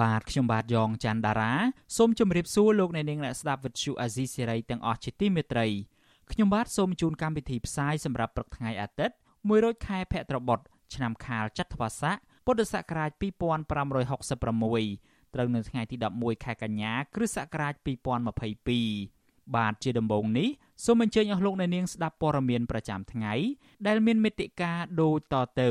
បាទខ្ញុំបាទយ៉ងច័ន្ទដារាសូមជម្រាបសួរលោកអ្នកនាងអ្នកស្ដាប់វិទ្យុអាស៊ីសេរីទាំងអស់ជាទីមេត្រីខ្ញុំបាទសូមជូនកម្មវិធីផ្សាយសម្រាប់ព្រឹកថ្ងៃអាទិត្យ1រោចខែភទ្របទឆ្នាំខាលចត្វាស័កពុទ្ធសករាជ2566ត្រូវនៅថ្ងៃទី11ខែកញ្ញាគ្រិស្តសករាជ2022បាទជាដំបូងនេះសូមអញ្ជើញអស់លោកអ្នកនាងស្ដាប់ព័ត៌មានប្រចាំថ្ងៃដែលមានមេតិការដូចតទៅ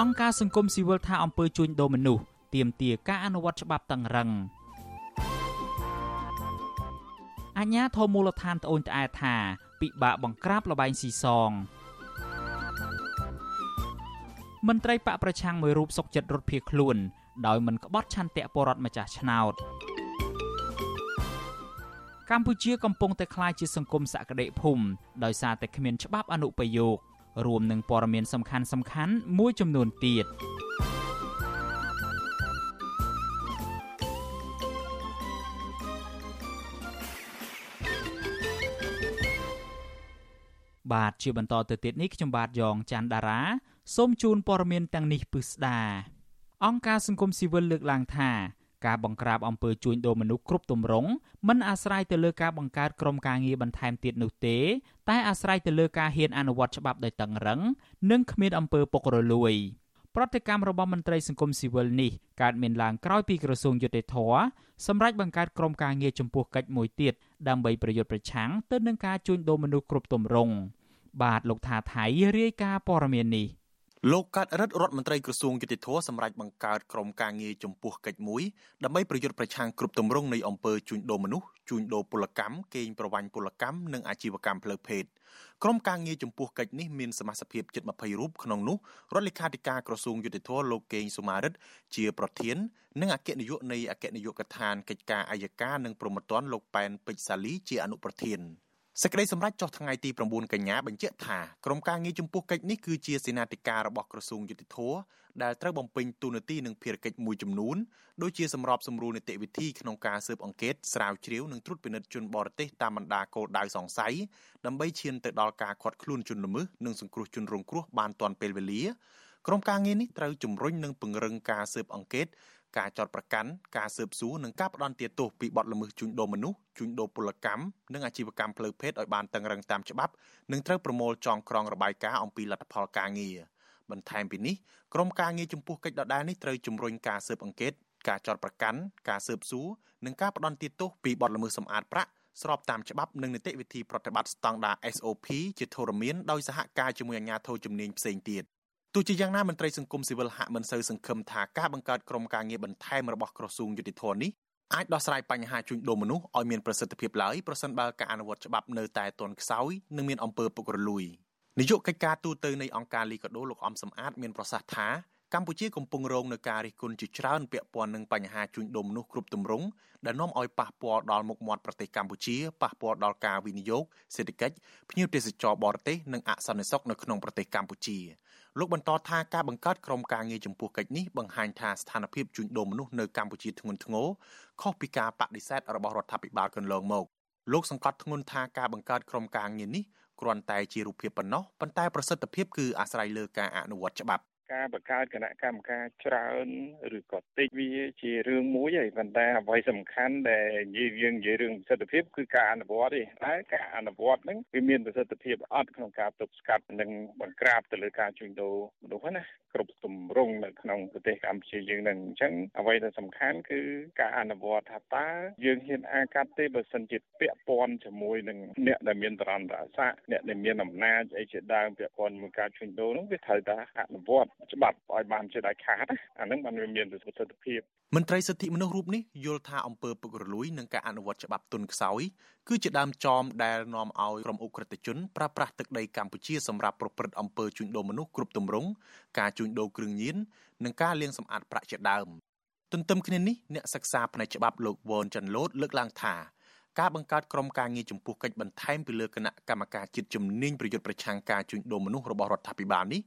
អង្គការសង្គមស៊ីវិលថាអំពើជួញដូរមនុស្សទាមទារការអនុវត្តច្បាប់តឹងរឹងអញ្ញាធមូលដ្ឋានត្អូញត្អែថាពិបាកបង្ក្រាបលបែងស៊ីសងមន្ត្រីបកប្រឆាំងមួយរូបសុកចិត្តរត់ភៀសខ្លួន ដោយមិនក្បត់ឆន្ទៈបរដ្ឋម្ចាស់ឆ្នោតកម្ពុជាកំពុងតែក្លាយជាសង្គមសក្តិភូមិដោយសារតែគ្មានច្បាប់អនុប្រយោគ រួមនឹងព័ត៌មានសំខាន់សំខាន់មួយចំនួនទៀតបាទជាបន្តទៅទៀតនេះខ្ញុំបាទយ៉ងច័ន្ទដារាសូមជូនព័ត៌មានទាំងនេះពិស្ដាអង្គការសង្គមស៊ីវិលលើកឡើងថា ការបង្ក្រាបអំពើជួញដូរមនុស្សគ្រប់ទម្រង់មិនអាស្រ័យទៅលើការបង្កើតក្រុមការងារបន្ថែមទៀតនោះទេ តែអាស្រ័យទៅលើការហ៊ានអនុវត្តច្បាប់ដោយតឹងរឹងនិងគ្មានអំពើពុករលួយប្រតិកម្មរបស់មន្ត្រីសង្គមស៊ីវិលនេះកើតមានឡើងក្រោយពីក្រសួងយុតិធធសម្រាប់បង្កើតក្រុមការងារចំពោះកិច្ចមួយទៀតដើម្បីប្រយុទ្ធប្រឆាំងទៅនឹងការជួញដូរមនុស្សគ្រប់ទម្រង់បាទលោកថាថៃរាយការណ៍ព័ត៌មាននេះ លោកកាត់រិទ្ធរដ្ឋមន្ត្រីក្រសួងយុតិធធសម្រាប់បង្កើតក្រុមការងារចំពោះកិច្ចមួយដើម្បីប្រយុទ្ធប្រឆាំងគ្រប់ទម្រង់នៃអំពើជួញដូរមនុស្សជួញដូរពលកម្មកេងប្រវ័ញ្ចពលកម្មនិងអាជីវកម្មផ្លូវភេទក្រុមការងារចំពោះកិច្ចនេះមានសមាជិកភាពជិត20រូបក្នុងនោះរដ្ឋលេខាធិការក្រសួងយុតិធធលោកកេងសុមារិតជាប្រធាននិងអគ្គនាយកនៃអគ្គនាយកដ្ឋានកិច្ចការអាយកានិងប្រមត្តនលោកប៉ែនពេជ្រសាលីជាអនុប្រធាន។ សេចក្តីសម្រេចចុះថ្ងៃទី9កញ្ញាបញ្ជាក់ថាក្រុមការងារចំពោះកិច្ចនេះគឺជាសេនាធិការរបស់ក្រសួងយុតិធធដែលត្រូវបំពេញតួនាទីនិងភារកិច្ចមួយចំនួនដូចជាសម្របសម្រួលនីតិវិធីក្នុងការស៊ើបអង្កេតស្រាវជ្រាវនិងត្រួតពិនិត្យជនបរទេសតាមបណ្ដាគោលដៅសង្ស័យដើម្បីឈានទៅដល់ការឃាត់ខ្លួនជនល្មើសនិងសង្គ្រោះជនរងគ្រោះបានទាន់ពេលវេលាក្រុមការងារនេះត្រូវជំរុញនិងពង្រឹងការស៊ើបអង្កេត ការចោតប្រកាន់ការស៊ើបសួរនិងការផ្ដន់ទាទោសពីបទល្មើសជួញដូរមនុស្សជួញដូរពលកម្មនិងអាជីវកម្មផ្លូវភេទឲ្យបានតឹងរឹងតាមច្បាប់និងត្រូវប្រមូលចងក្រងរបាយការណ៍អំពីលទ្ធផលការងារបន្ថែមពីនេះក្រុមការងារចំពោះកិច្ចដដែលនេះត្រូវជំរុញការស៊ើបអង្កេតការចោតប្រកាន់ការស៊ើបសួរនិងការផ្ដន់ទាទោសពីបទល្មើសសម្អាតប្រាក់ស្របតាមច្បាប់និងនីតិវិធីប្រតិបត្តិស្តង់ដារ SOP ជាធរមានដោយសហការជាមួយអាជ្ញាធរជំនាញផ្សេងទៀត ទោះជាយ៉ាងណាមន្ត្រីសង្គមស៊ីវិលហាក់មិនសូវសង្ឃឹមថាការបង្កើតក្រុមការងារបន្ថែមរបស់ក្រសួងយុតិធធនេះអាចដោះស្រាយបញ្ហាជួញដូរមនុស្សឲ្យមានប្រសិទ្ធភាពឡើយប្រសិនបើការអនុវត្តច្បាប់នៅតែទាន់ខ្សោយនិងមានអំពើពុករលួយនាយកកិច្ចការទូតនៃអង្គការលីកាដូលោកអំសំអាតមានប្រសាសន៍ថាកម្ពុជាកំពុងរងនឹងការរិះគន់ជាច្រើនពាក់ព័ន្ធនឹងបញ្ហាជួញដូរមនុស្សគ្រប់ទម្រង់ដែលនាំឲ្យប៉ះពាល់ដល់មុខមាត់ប្រទេសកម្ពុជាប៉ះពាល់ដល់ការវិនិយោគសេដ្ឋកិច្ចភ្ញៀវទេសចរបរទេសនិងអសន្តិសុខនៅក្នុងប្រទេសកម្ពុជា លោកបន្តថាការបង្កើតក្រុមការងារចំពោះកិច្ចនេះបង្ហាញថាស្ថានភាពជួញដូរមនុស្សនៅកម្ពុជាធ្ងន់ធ្ងរខុសពីការបដិសេធរបស់រដ្ឋាភិបាលកន្លងមកលោកសង្កត់ធ្ងន់ថាការបង្កើតក្រុមការងារនេះគ្រាន់តែជារូបភាពប៉ុណ្ណោះប៉ុន្តែប្រសិទ្ធភាពគឺអាស្រ័យលើការអនុវត្តច្បាប់ ការបង្កើតគណៈកម្មការច្រើនឬក៏តិចវាជារឿងមួយហើយប៉ុន្តែអ្វីសំខាន់ដែលនិយាយយើងនិយាយរឿងប្រសិទ្ធភាពគឺការអនុវត្តទេតែការអនុវត្តហ្នឹងវាមានប្រសិទ្ធភាពអត់ក្នុងការទប់ស្កាត់និងបង្ក្រាបទៅលើការជួញដូរមនុស្សណាគ្រប់ទម្រង់នៅក្នុងប្រទេសកម្ពុជាយើងនឹងអញ្ចឹងអ្វីដែលសំខាន់គឺការអនុវត្តថាតើយើងហ៊ានអាកាត់ទេបើសិនជាពាក់ព័ន្ធជាមួយនឹងអ្នកដែលមានតរន្តរស័ក្តិអ្នកដែលមានអំណាចអីជាដើមពាក់ព័ន្ធជាមួយការជួញដូរនោះវាត្រូវតែអនុវត្តច្បាប់ឲ្យបានជាដាច់ខាតអាហ្នឹងបានវាមានប្រសិទ្ធភាពមន្ត្រីសិទ្ធិមនុស្សរូបនេះយល់ថាអង្គើពុករលួយនិងការអនុវត្តច្បាប់ទុនខ្សោយគឺជាដើមចមដែលនាំឲ្យក្រុមអ ுக ្រិតជនប្រើប្រាស់ទឹកដីកម្ពុជាសម្រាប់ប្រព្រឹត្តអំពើជួញដូរមនុស្សគ្រប់ទម្រង់ការជួញដូរគ្រឿងញៀននិងការលាងសម្អាតប្រាក់ជាដើមទន្ទឹមគ្នានេះអ្នកសិក្សាផ្នែកច្បាប់លោកវ៉នចាន់ឡូតលើកឡើងថា ការបង្កើតក្រុមការងារចំពោះកិច្ចបន្ថែមពីលើគណៈកម្មការជាតិជំនាញប្រយុទ្ធប្រឆាំងការជួញដូរមនុស្សរបស់រដ្ឋាភិបាលនេះ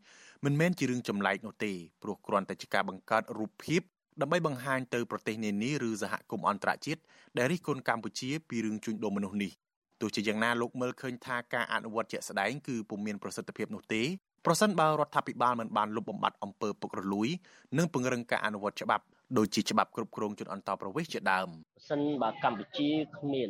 មិនមែនជារឿងចម្លែកនោះទេព្រោះគ្រាន់តែជាការបង្កើតរូបភាពដើម្បីបង្ហាញទៅប្រទេសនានាឬសហគមន៍អន្តរជាតិដែលរិះគន់កម្ពុជាពីរឿងជួញដូរមនុស្សនេះទោះជាយ៉ាងណាលោកមើលឃើញថាការអនុវត្តជាក់ស្ដែងគឺពុំមានប្រសិទ្ធភាពនោះទេប្រសិនបើរដ្ឋាភិបាលមិនបានលុបបំបាត់អំពើពុករលួយ និងពង្រឹងការអនុវត្តច្បាប់ដូចជាច្បាប់គ្រប់គ្រងជនអន្តោប្រវេសន៍ជាដើមបើ សិនបើកម្ពុជាគ្មាន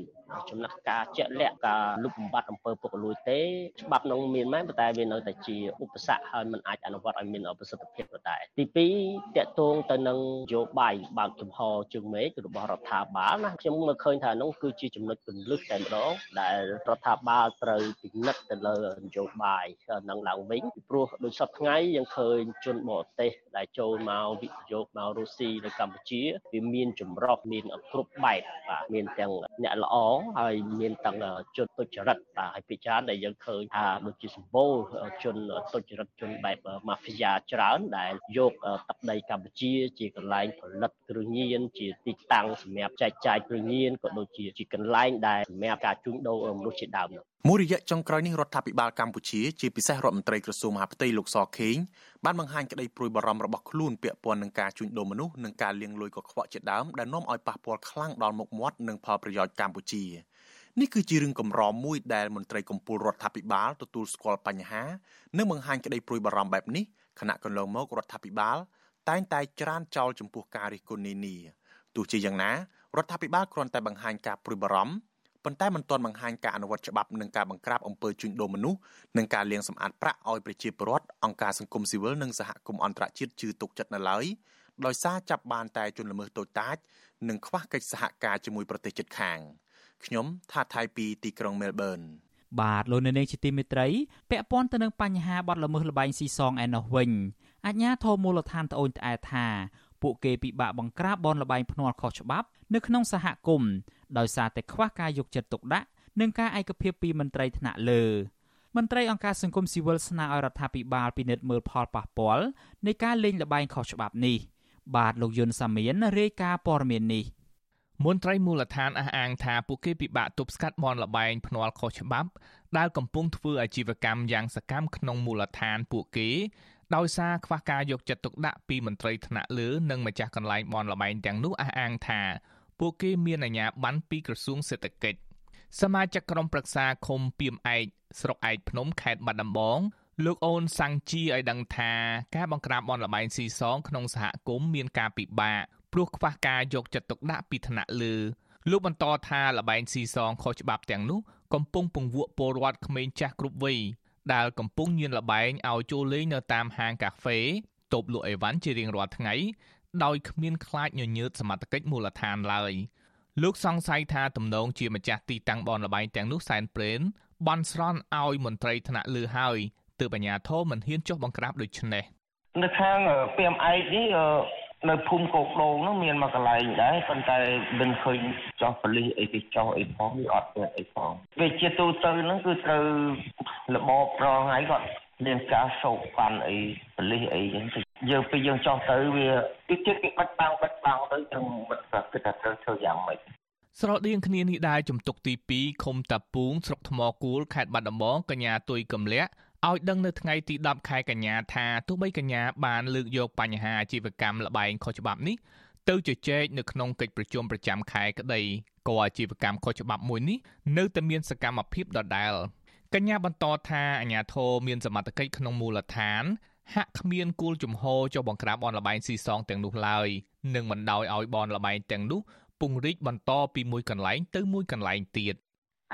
ចំណាត់ការជាក់លាក់ការលុបបំបាត់អំពើពុករលួយទេច្បាប់នោះមានមែនប៉ុន្តែវានៅតែជាឧបសគ្គហើយมันអាចអនុវត្តឲ្យមានប្រសិទ្ធភាពដដែលទី2តកតងទៅនឹងនយោបាយបើកចំហជើងមេឃរបស់រដ្ឋាភិបាលណាខ្ញុំមើលឃើញថានោះគឺជាចំណុចគន្លឹះតែម្ដងដែលរដ្ឋាភិបាលត្រូវពិនិត្យទៅលើនយោបាយនឹងឡើងវិញពីព្រោះដូចសពថ្ងៃយើងឃើញជនបរទេសដែលចូលមកវិនិយោគមករុស្ស៊ីនៅកម្ពុជាវាមានចម្រុះមានគ្រប់បែបបាទមានទាំងអ្នកល្អហើយមានទាំងជនទុច្ចរិតបាទហើយពីច្រើនដែលយើងឃើញថាដូចជាសម្បូរជនទុច្ចរិតជនបែបម៉ាហ្វីយ៉ាច្រើនដែលយកទឹកដីកម្ពុជាជាកន្លែងផលិតគ្រឿងញៀនជាទីតាំងសម្រាប់ចែកចាយគ្រឿងញៀនក៏ដូចជាជាកន្លែងដែលសម្រាប់ការជួញដូរមនុស្សជាដើមនោះមួយរយៈចុងក្រោយនេះរដ្ឋាភិបាលកម្ពុជាជាពិសេសរដ្ឋមន្ត្រីក្រសួងមហាផ្ទៃលោកសខេងបានបង្ហាញក្តីព្រួយបារម្ភរបស់ខ្លួនពាក់ព័ន្ធនឹងការជួញដូរមនុស្សនិងការលាងលុយកខ្វក់ជាដើមដែលនាំឲ្យប៉ះពាល់ខ្លាំងដល់មុខមាត់និងផលប្រយោជន៍កម្ពុជានេះគឺជារឿងកម្រមួយដែលមន្ត្រីកម្ពុជារដ្ឋាភិបាលទទួលស្គាល់បញ្ហានិងបង្ហាញក្តីព្រួយបារម្ភបែបនេះខណៈកន្លងមករដ្ឋាភិបាល តែងតែច្រានចោលចំពោះការរិះគន់នានាទោះជាយ៉ាងណារដ្ឋាភិបាលគ្រាន់តែបង្ហាញការព្រួយបារម្ភ ប៉ុន្តែមិនទាន់បង្ហាញការអនុវត្តច្បាប់និងការបង្ក្រាបអំពើជួញដូរមនុស្សនិងការលាងសម្អាតប្រាក់ឲ្យប្រជាពលរដ្ឋអង្គការសង្គមស៊ីវិលនិងសហគមន៍អន្តរជាតិជឿទុកចិត្តនៅឡើយដោយសារចាប់បានតែជនល្មើសតូចតាចនិងខ្វះកិច្ចសហការជាមួយប្រទេសជិតខាងខ្ញុំថាថៃពីទីក្រុងមែលប៊នបាទលោកនៅនាងជាទីមេត្រីពាក់ព័ន្ធទៅនឹងបញ្ហាបាត់ល្មើសលបែងស៊ីសងឯណោះវិញអាជ្ញាធរមូលដ្ឋានត្អូញត្អែថា ពួកគេពិបាកបង្ក្រាបបនលបែងភ្នាល់ខុសច្បាប់នៅក្នុងសហគមន៍ដោយសារតែខ្វះការយកចិត្តទុកដាក់និងការឯកភាពពីមន្ត្រីថ្នាក់លើមន្ត្រីអង្គការសង្គមស៊ីវិលស្នើឲ្យរដ្ឋាភិបាលពិនិត្យមើលផលប៉ះពាល់នៃការលេងល្បែងខុសច្បាប់នេះ បាទលោកយុនសាមៀនរាយការណ៍ព័ត៌មាននេះមន្ត្រីមូលដ្ឋានអះអាងថាពួកគេពិបាកទប់ស្កាត់បនលបែងភ្នាល់ខុសច្បាប់ដែលកំពុងធ្វើអាជីវកម្មយ៉ាងសកម្មក្នុងមូលដ្ឋានពួកគេ ដោយសារខ្វះការយកចិត្តទុកដាក់ពីមន្ត្រីថ្នាក់លើនិងម្ចាស់កន្លែងបនលបែងទាំងនោះអះអាងថា ពួកគេមានអាជ្ញាប័ណ្ណពីក្រសួងសេដ្ឋកិច្ចសមាជិកក្រុមប្រឹក្សាឃុំពីមឯកស្រុកឯកភ្នំខេត្តបាត់ដំបងលោកអូនសាំងជីឲ្យដឹងថាការបង្ក្រាបបនលបែងស៊ីសងក្នុងសហគមន៍មានការពិបាកព្រោះខ្វះការយកចិត្តទុកដាក់ពីថ្នាក់លើលោកបន្តថាលបែងស៊ីសងខុសច្បាប់ទាំងនោះកំពុងពង្វក់ពលរដ្ឋក្មេងចាស់គ្រប់វ័យ ដែលកំពុងញៀនលបែងឲ្យចូលលេងនៅតាមហាងកាហ្វេតូបលក់អីវ៉ាន់ជារៀងរាល់ថ្ងៃដោយគ្មានខ្លាចញញើតសមត្ថកិច្ចមូលដ្ឋានឡើយលោកសង្ស័យថាទំនងជាម្ចាស់ទីតាំងបនលបែងទាំងនោះសែនព្រេនបន់ស្រន់ឲ្យមន្ត្រីថ្នាក់លើហើយទើបអាជ្ញាធរមិនហ៊ានចុះបង្ក្រាបដូចនេះនៅខាងពីមឯកនេះ នៅភូមិកោកដូងហ្នឹងមានមកកន្លែងដែរប៉ុន្តែមិនឃើញចោះប៉លិសអីគេចោះអីផងវាអត់មានអីផងវាជាទូទៅហ្នឹងគឺត្រូវរបបប្រងថ្ងៃគាត់មានការសោកប៉ាន់អីប៉លិសអីចឹងទៅយើងពេលយើងចោះទៅវាគឺចិត្តគេបាច់បាំងបាច់បាំងទៅទាំងមិនប្រគិតថាត្រូវធ្វើយ៉ាងម៉េចស្រដៀងគ្នានេះដែរជំទុកទី2ឃុំតាពូងស្រុកថ្មគូលខេត្តបាត់ដំបងកញ្ញាទុយកំលាក់ ឲ្យដឹងនៅថ្ងៃទី10ខែកញ្ញាថាទោះបីកញ្ញាបានលើកយកបញ្ហាអាជីវកម្មលបែងខុសច្បាប់នេះទៅជជែកនៅក្នុងកិច្ចប្រជុំប្រចាំខែក្តីក៏អាជីវកម្មខុសច្បាប់មួយនេះនៅតែមានសកម្មភាពដដែល កញ្ញាបន្តថាអាញាធរមានសមត្ថកិច្ចក្នុងមូលដ្ឋានហាក់គ្មានគោលជំហរចុះបង្ក្រាបបនលបែងស៊ីសងទាំងនោះឡើយនិងមិនដោយឲ្យបនលបែងទាំងនោះពង្រីកបន្តពីមួយកន្លែងទៅមួយកន្លែងទៀត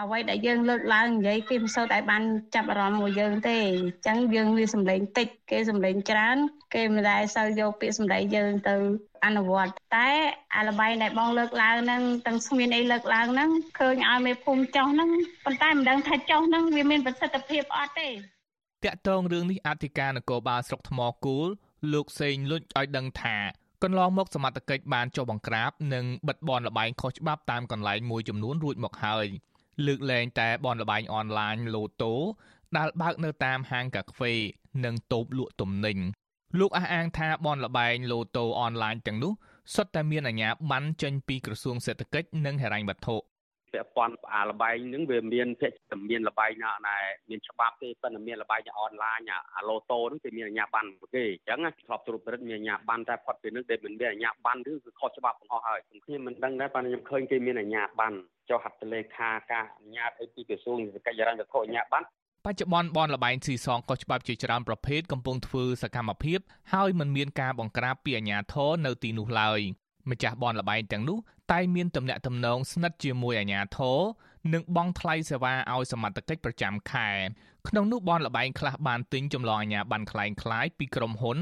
អ្វីដែលយើងលើកឡើងនិយាយគេមិនសូវតែបានចាប់អារម្មណ៍មួយយើងទេអញ្ចឹងយើងវាសម្លេងតិចគេសម្លេងច្រើន គេមិនដែលសូវយកពាក្យសម្ដីយើងទៅអនុវត្តតែអាលបែងដែលបងលើកឡើងហ្នឹងទាំងស្មានអីលើកឡើងហ្នឹងឃើញឲ្យមេភូមិចោះហ្នឹងប៉ុន្តែមិនដឹងថាចោះហ្នឹងវាមានប្រសិទ្ធភាពអត់ទេតាក់ទងរឿងនេះអធិការនគរបាលស្រុកថ្មគូលលោកសេងលុចឲ្យដឹងថាកន្លងមកសមត្ថកិច្ចបានចុះបង្ក្រាបនិងបិទបនលបែងខុសច្បាប់តាមកន្លែងមួយចំនួនរួចមកហើយ លើកលែងតែបនលបែងអនឡាញលូតូដែលបើកនៅតាមហាងកាហ្វេនិងតូបលក់ទំនិញលោកអះអាងថាបនលបែងលូតូអនឡាញទាំងនោះសុទ្ធតែមានអាជ្ញាប័ណ្ណចេញពីក្រសួងសេដ្ឋកិច្ចនិងហិរញ្ញវត្ថុ ពាក់ព័ន្ធអាលបែងហ្នឹងវាមានភាគមានលបែងណាណែមានច្បាប់ទេប៉ុន្តែមានលបែងអនឡាញអាឡូតូហ្នឹងគេមានអាជ្ញាប័ណ្ណគេអញ្ចឹងធ្លាប់ត្រួតពិនិត្យមានអាជ្ញាប័ណ្ណតែផុតពីនឹងដែលមិនមានអាជ្ញាប័ណ្ណឬគឺខុសច្បាប់ទាំងអស់ហើយខ្ញុំមិនដឹងដែរប៉ុន្តែខ្ញុំឃើញគេមានអាជ្ញាប័ណ្ណចុះហត្ថលេខាការអនុញ្ញាតអីពីក្រសួងសេដ្ឋកិច្ចហិរញ្ញវត្ថុអាជ្ញាប័ណ្ណបច្ចុប្បន្នបនលបែងស៊ីសងក៏ច្បាប់ជាច្រើនប្រភេទកំពុងធ្វើសកម្មភាព ហើយមិនមានការបង្ក្រាបពីអាជ្ញាធរនៅទីនោះឡើយ ម្ចាស់បនលបែងទាំងនោះតែមានទំនាក់ទំនងស្និទ្ធជាមួយអាជ្ញាធរនិងបង់ថ្លៃសេវាឲ្យសមត្ថកិច្ចប្រចាំខែក្នុងនោះបនលបែងខ្លះបានទិញចម្លងអាជ្ញាប័ណ្ណคล้ายคล้ายពីក្រុមហ៊ុន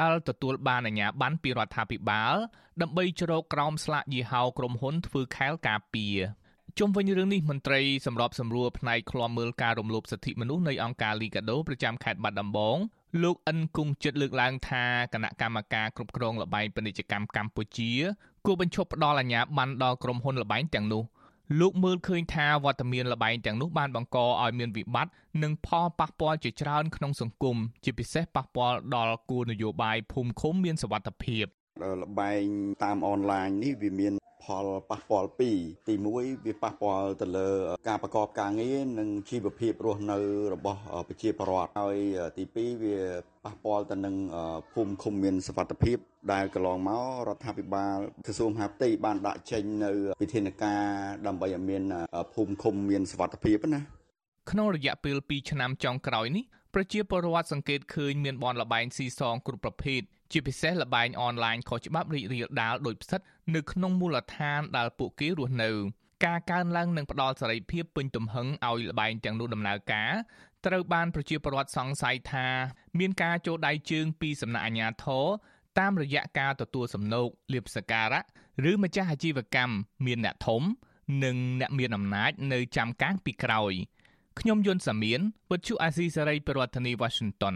ដែលទទួលបានអាជ្ញាប័ណ្ណពីរដ្ឋាភិបាលដើម្បីជ្រកក្រោមស្លាកយីហោក្រុមហ៊ុនធ្វើខែលការពារជុំវិញរឿងនេះមន្ត្រីសម្របសម្រួលផ្នែកឃ្លាំមើលការរំលោភសិទ្ធិមនុស្សនៃអង្គការលីកាដូប្រចាំខេត្តបាត់ដំបង លោកអិនគង់ចិត្តលើកឡើងថាគណៈកម្មការគ្រប់គ្រងលបែងពាណិជ្ជកម្មកម្ពុជាគួរបញ្ឈប់ផ្ដល់អាជ្ញាប័ណ្ណដល់ក្រុមហ៊ុនលបែងទាំងនោះលោកមើលឃើញថាវត្តមានលបែងទាំងនោះបានបង្កឲ្យមានវិបត្តិនិងផលប៉ះពាល់ជាច្រើនក្នុងសង្គមជាពិសេសប៉ះពាល់ដល់គោលនយោបាយភូមិឃុំមានសវត្ថិភាពលបែងតាមអនឡាញនេះវាមាន ផលប៉ះពាល់ពីរទី1វាប៉ះពាល់ទៅលើការប្រកបការងារនិងជីវភាពរស់នៅរបស់ប្រជាពលរដ្ឋហើយទី2វាប៉ះពាល់ទៅនឹងភូមិឃុំមានសវត្ថភាពដែលកន្លងមករដ្ឋាភិបាលក្រសួងមហាផ្ទៃបានដាក់ចេញនៅវិធានការដើម្បីឲ្យមានភូមិឃុំមានសវត្ថភាពណាក្នុងរយៈពេល2ឆ្នាំចុងក្រោយនេះប្រជាពលរដ្ឋសង្កេតឃើញមានបនលបែងស៊ីសងគ្រប់ប្រភេទ ជាពិសេសលបែងអនឡាញខុសច្បាប់រីករាលដាលដោយផ្សិតនៅក្នុងមូលដ្ឋានដែលពួកគេរស់នៅការកើនឡើងនឹងផ្ដល់សេរីភាពពេញទំហឹងឲ្យលបែងទាំងនោះដំណើរការត្រូវបានប្រជាពលរដ្ឋសង្ស័យថាមានការចូលដៃជើងពីសំណាក់អាជ្ញាធរតាមរយៈការទទួលសំណូកលៀបសការៈឬម្ចាស់អាជីវកម្មមានអ្នកធំ និងអ្នកមានអំណាចនៅចាំកាំងពីក្រោយខ្ញុំយុនសាមៀនវិទ្យុអាស៊ីសេរីប្រធានាធិបតី Washington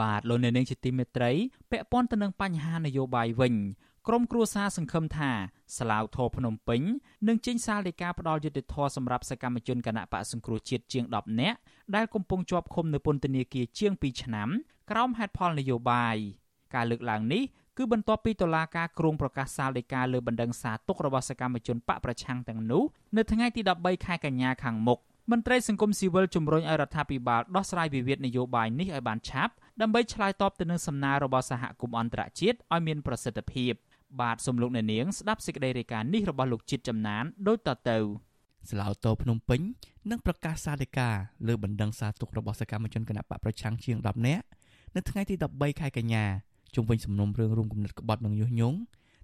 បាទលោកអ្នកនាងជាទីមេត្រីពាក់ព័ន្ធទៅនឹងបញ្ហានយោបាយវិញក្រមគ្រួសារសង្ឃឹមថាស្លាវធរភ្នំពេញនឹងចេញសារលេខាផ្ដាល់យុត្តិធម៌សម្រាប់សកម្មជនគណៈបកសង្គ្រោះជាតិជាង10នាក់ដែលកំពុងជាប់ឃុំនៅពន្ធនាគារជាង2ឆ្នាំក្រោមហេតុផលនយោបាយការលើកឡើងនេះគឺបន្ទាប់ពីតុលាការគ្រងប្រកាសសាលដីកាលើបណ្ដឹងសារទុករបស់សកម្មជនបកប្រឆាំងទាំងនោះនៅថ្ងៃទី13ខែកញ្ញាខាងមុខ មន្ត្រីសង្គមស៊ីវិលជំរុញឲ្យរដ្ឋាភិបាលដោះស្រាយវិវាទនយោបាយនេះឲ្យបានឆាប់ដើម្បីឆ្លើយតបទៅនឹងសំណើរបស់សហគមន៍អន្តរជាតិឲ្យមានប្រសិទ្ធភាពបាទសំលោកអ្នកនាងស្ដាប់សេចក្តីរាយការណ៍នេះរបស់លោកជាតិចំណានដូចតទៅស្លាវតោភ្នំពេញនឹងប្រកាសសាលដីកាលើបណ្ដឹងសារទុករបស់សកម្មជនគណបកប្រឆាំងជាង10នាក់នៅថ្ងៃទី13ខែកញ្ញាជុំវិញសំណុំរឿងរួមគំនិតក្បត់និងញុះញង់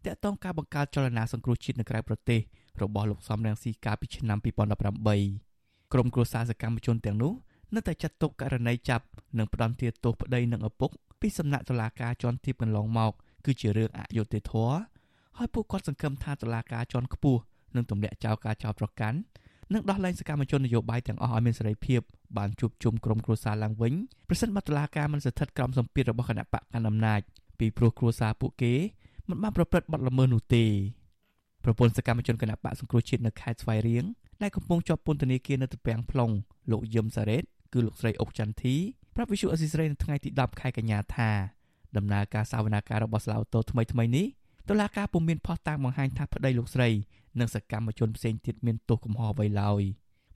តាក់ទងការបង្កើតចលនាសង្គ្រោះជាតិនៅក្រៅប្រទេសរបស់លោកសំរងស៊ីកាលពីឆ្នាំ2018 ក្រុមគ្រួសារសកម្មជនទាំងនោះនៅតែចាត់ទុកករណីចាប់និងផ្ដន្ទាទោសប្តីនិងឪពុកពីសំណាក់តុលាការជាន់ទាបកន្លងមកគឺជារឿងអយុត្តិធម៌ហើយពួកគាត់សង្ឃឹមថាតុលាការជាន់ខ្ពស់នឹងទម្លាក់ចោលការចោទប្រកាន់និងដោះលែងសកម្មជននយោបាយទាំងអស់ឲ្យមានសេរីភាពបានជួបជុំក្រុមគ្រួសារឡើងវិញប្រសិនបើតុលាការមិនស្ថិតក្រោមសម្ពាធរបស់គណៈបកកណ្ដាលអំណាចពីព្រោះគ្រួសារពួកគេមិនបានប្រព្រឹត្តបទល្មើសនោះទេប្រពន្ធសកម្មជនគណៈបកសង្គ្រោះជាតិនៅខេត្តស្វាយរៀង ដែលកំពុងជាប់ពន្ធនាគារនៅទំពាំង plong លោកយឹមសារ៉េតគឺលោកស្រីអុកចន្ទធីប្រាប់វិសុអេស៊ីស្រីនៅថ្ងៃទី10ខែកញ្ញាថាដំណើរការសវនាការរបស់ស្លាវតូថ្មីថ្មីនេះតុលាការពុំមានផុសតាងបង្ហាញថាប្តីលោកស្រីនិងសកម្មជនផ្សេងទៀតមានទោសកំហុសអ្វីឡើយ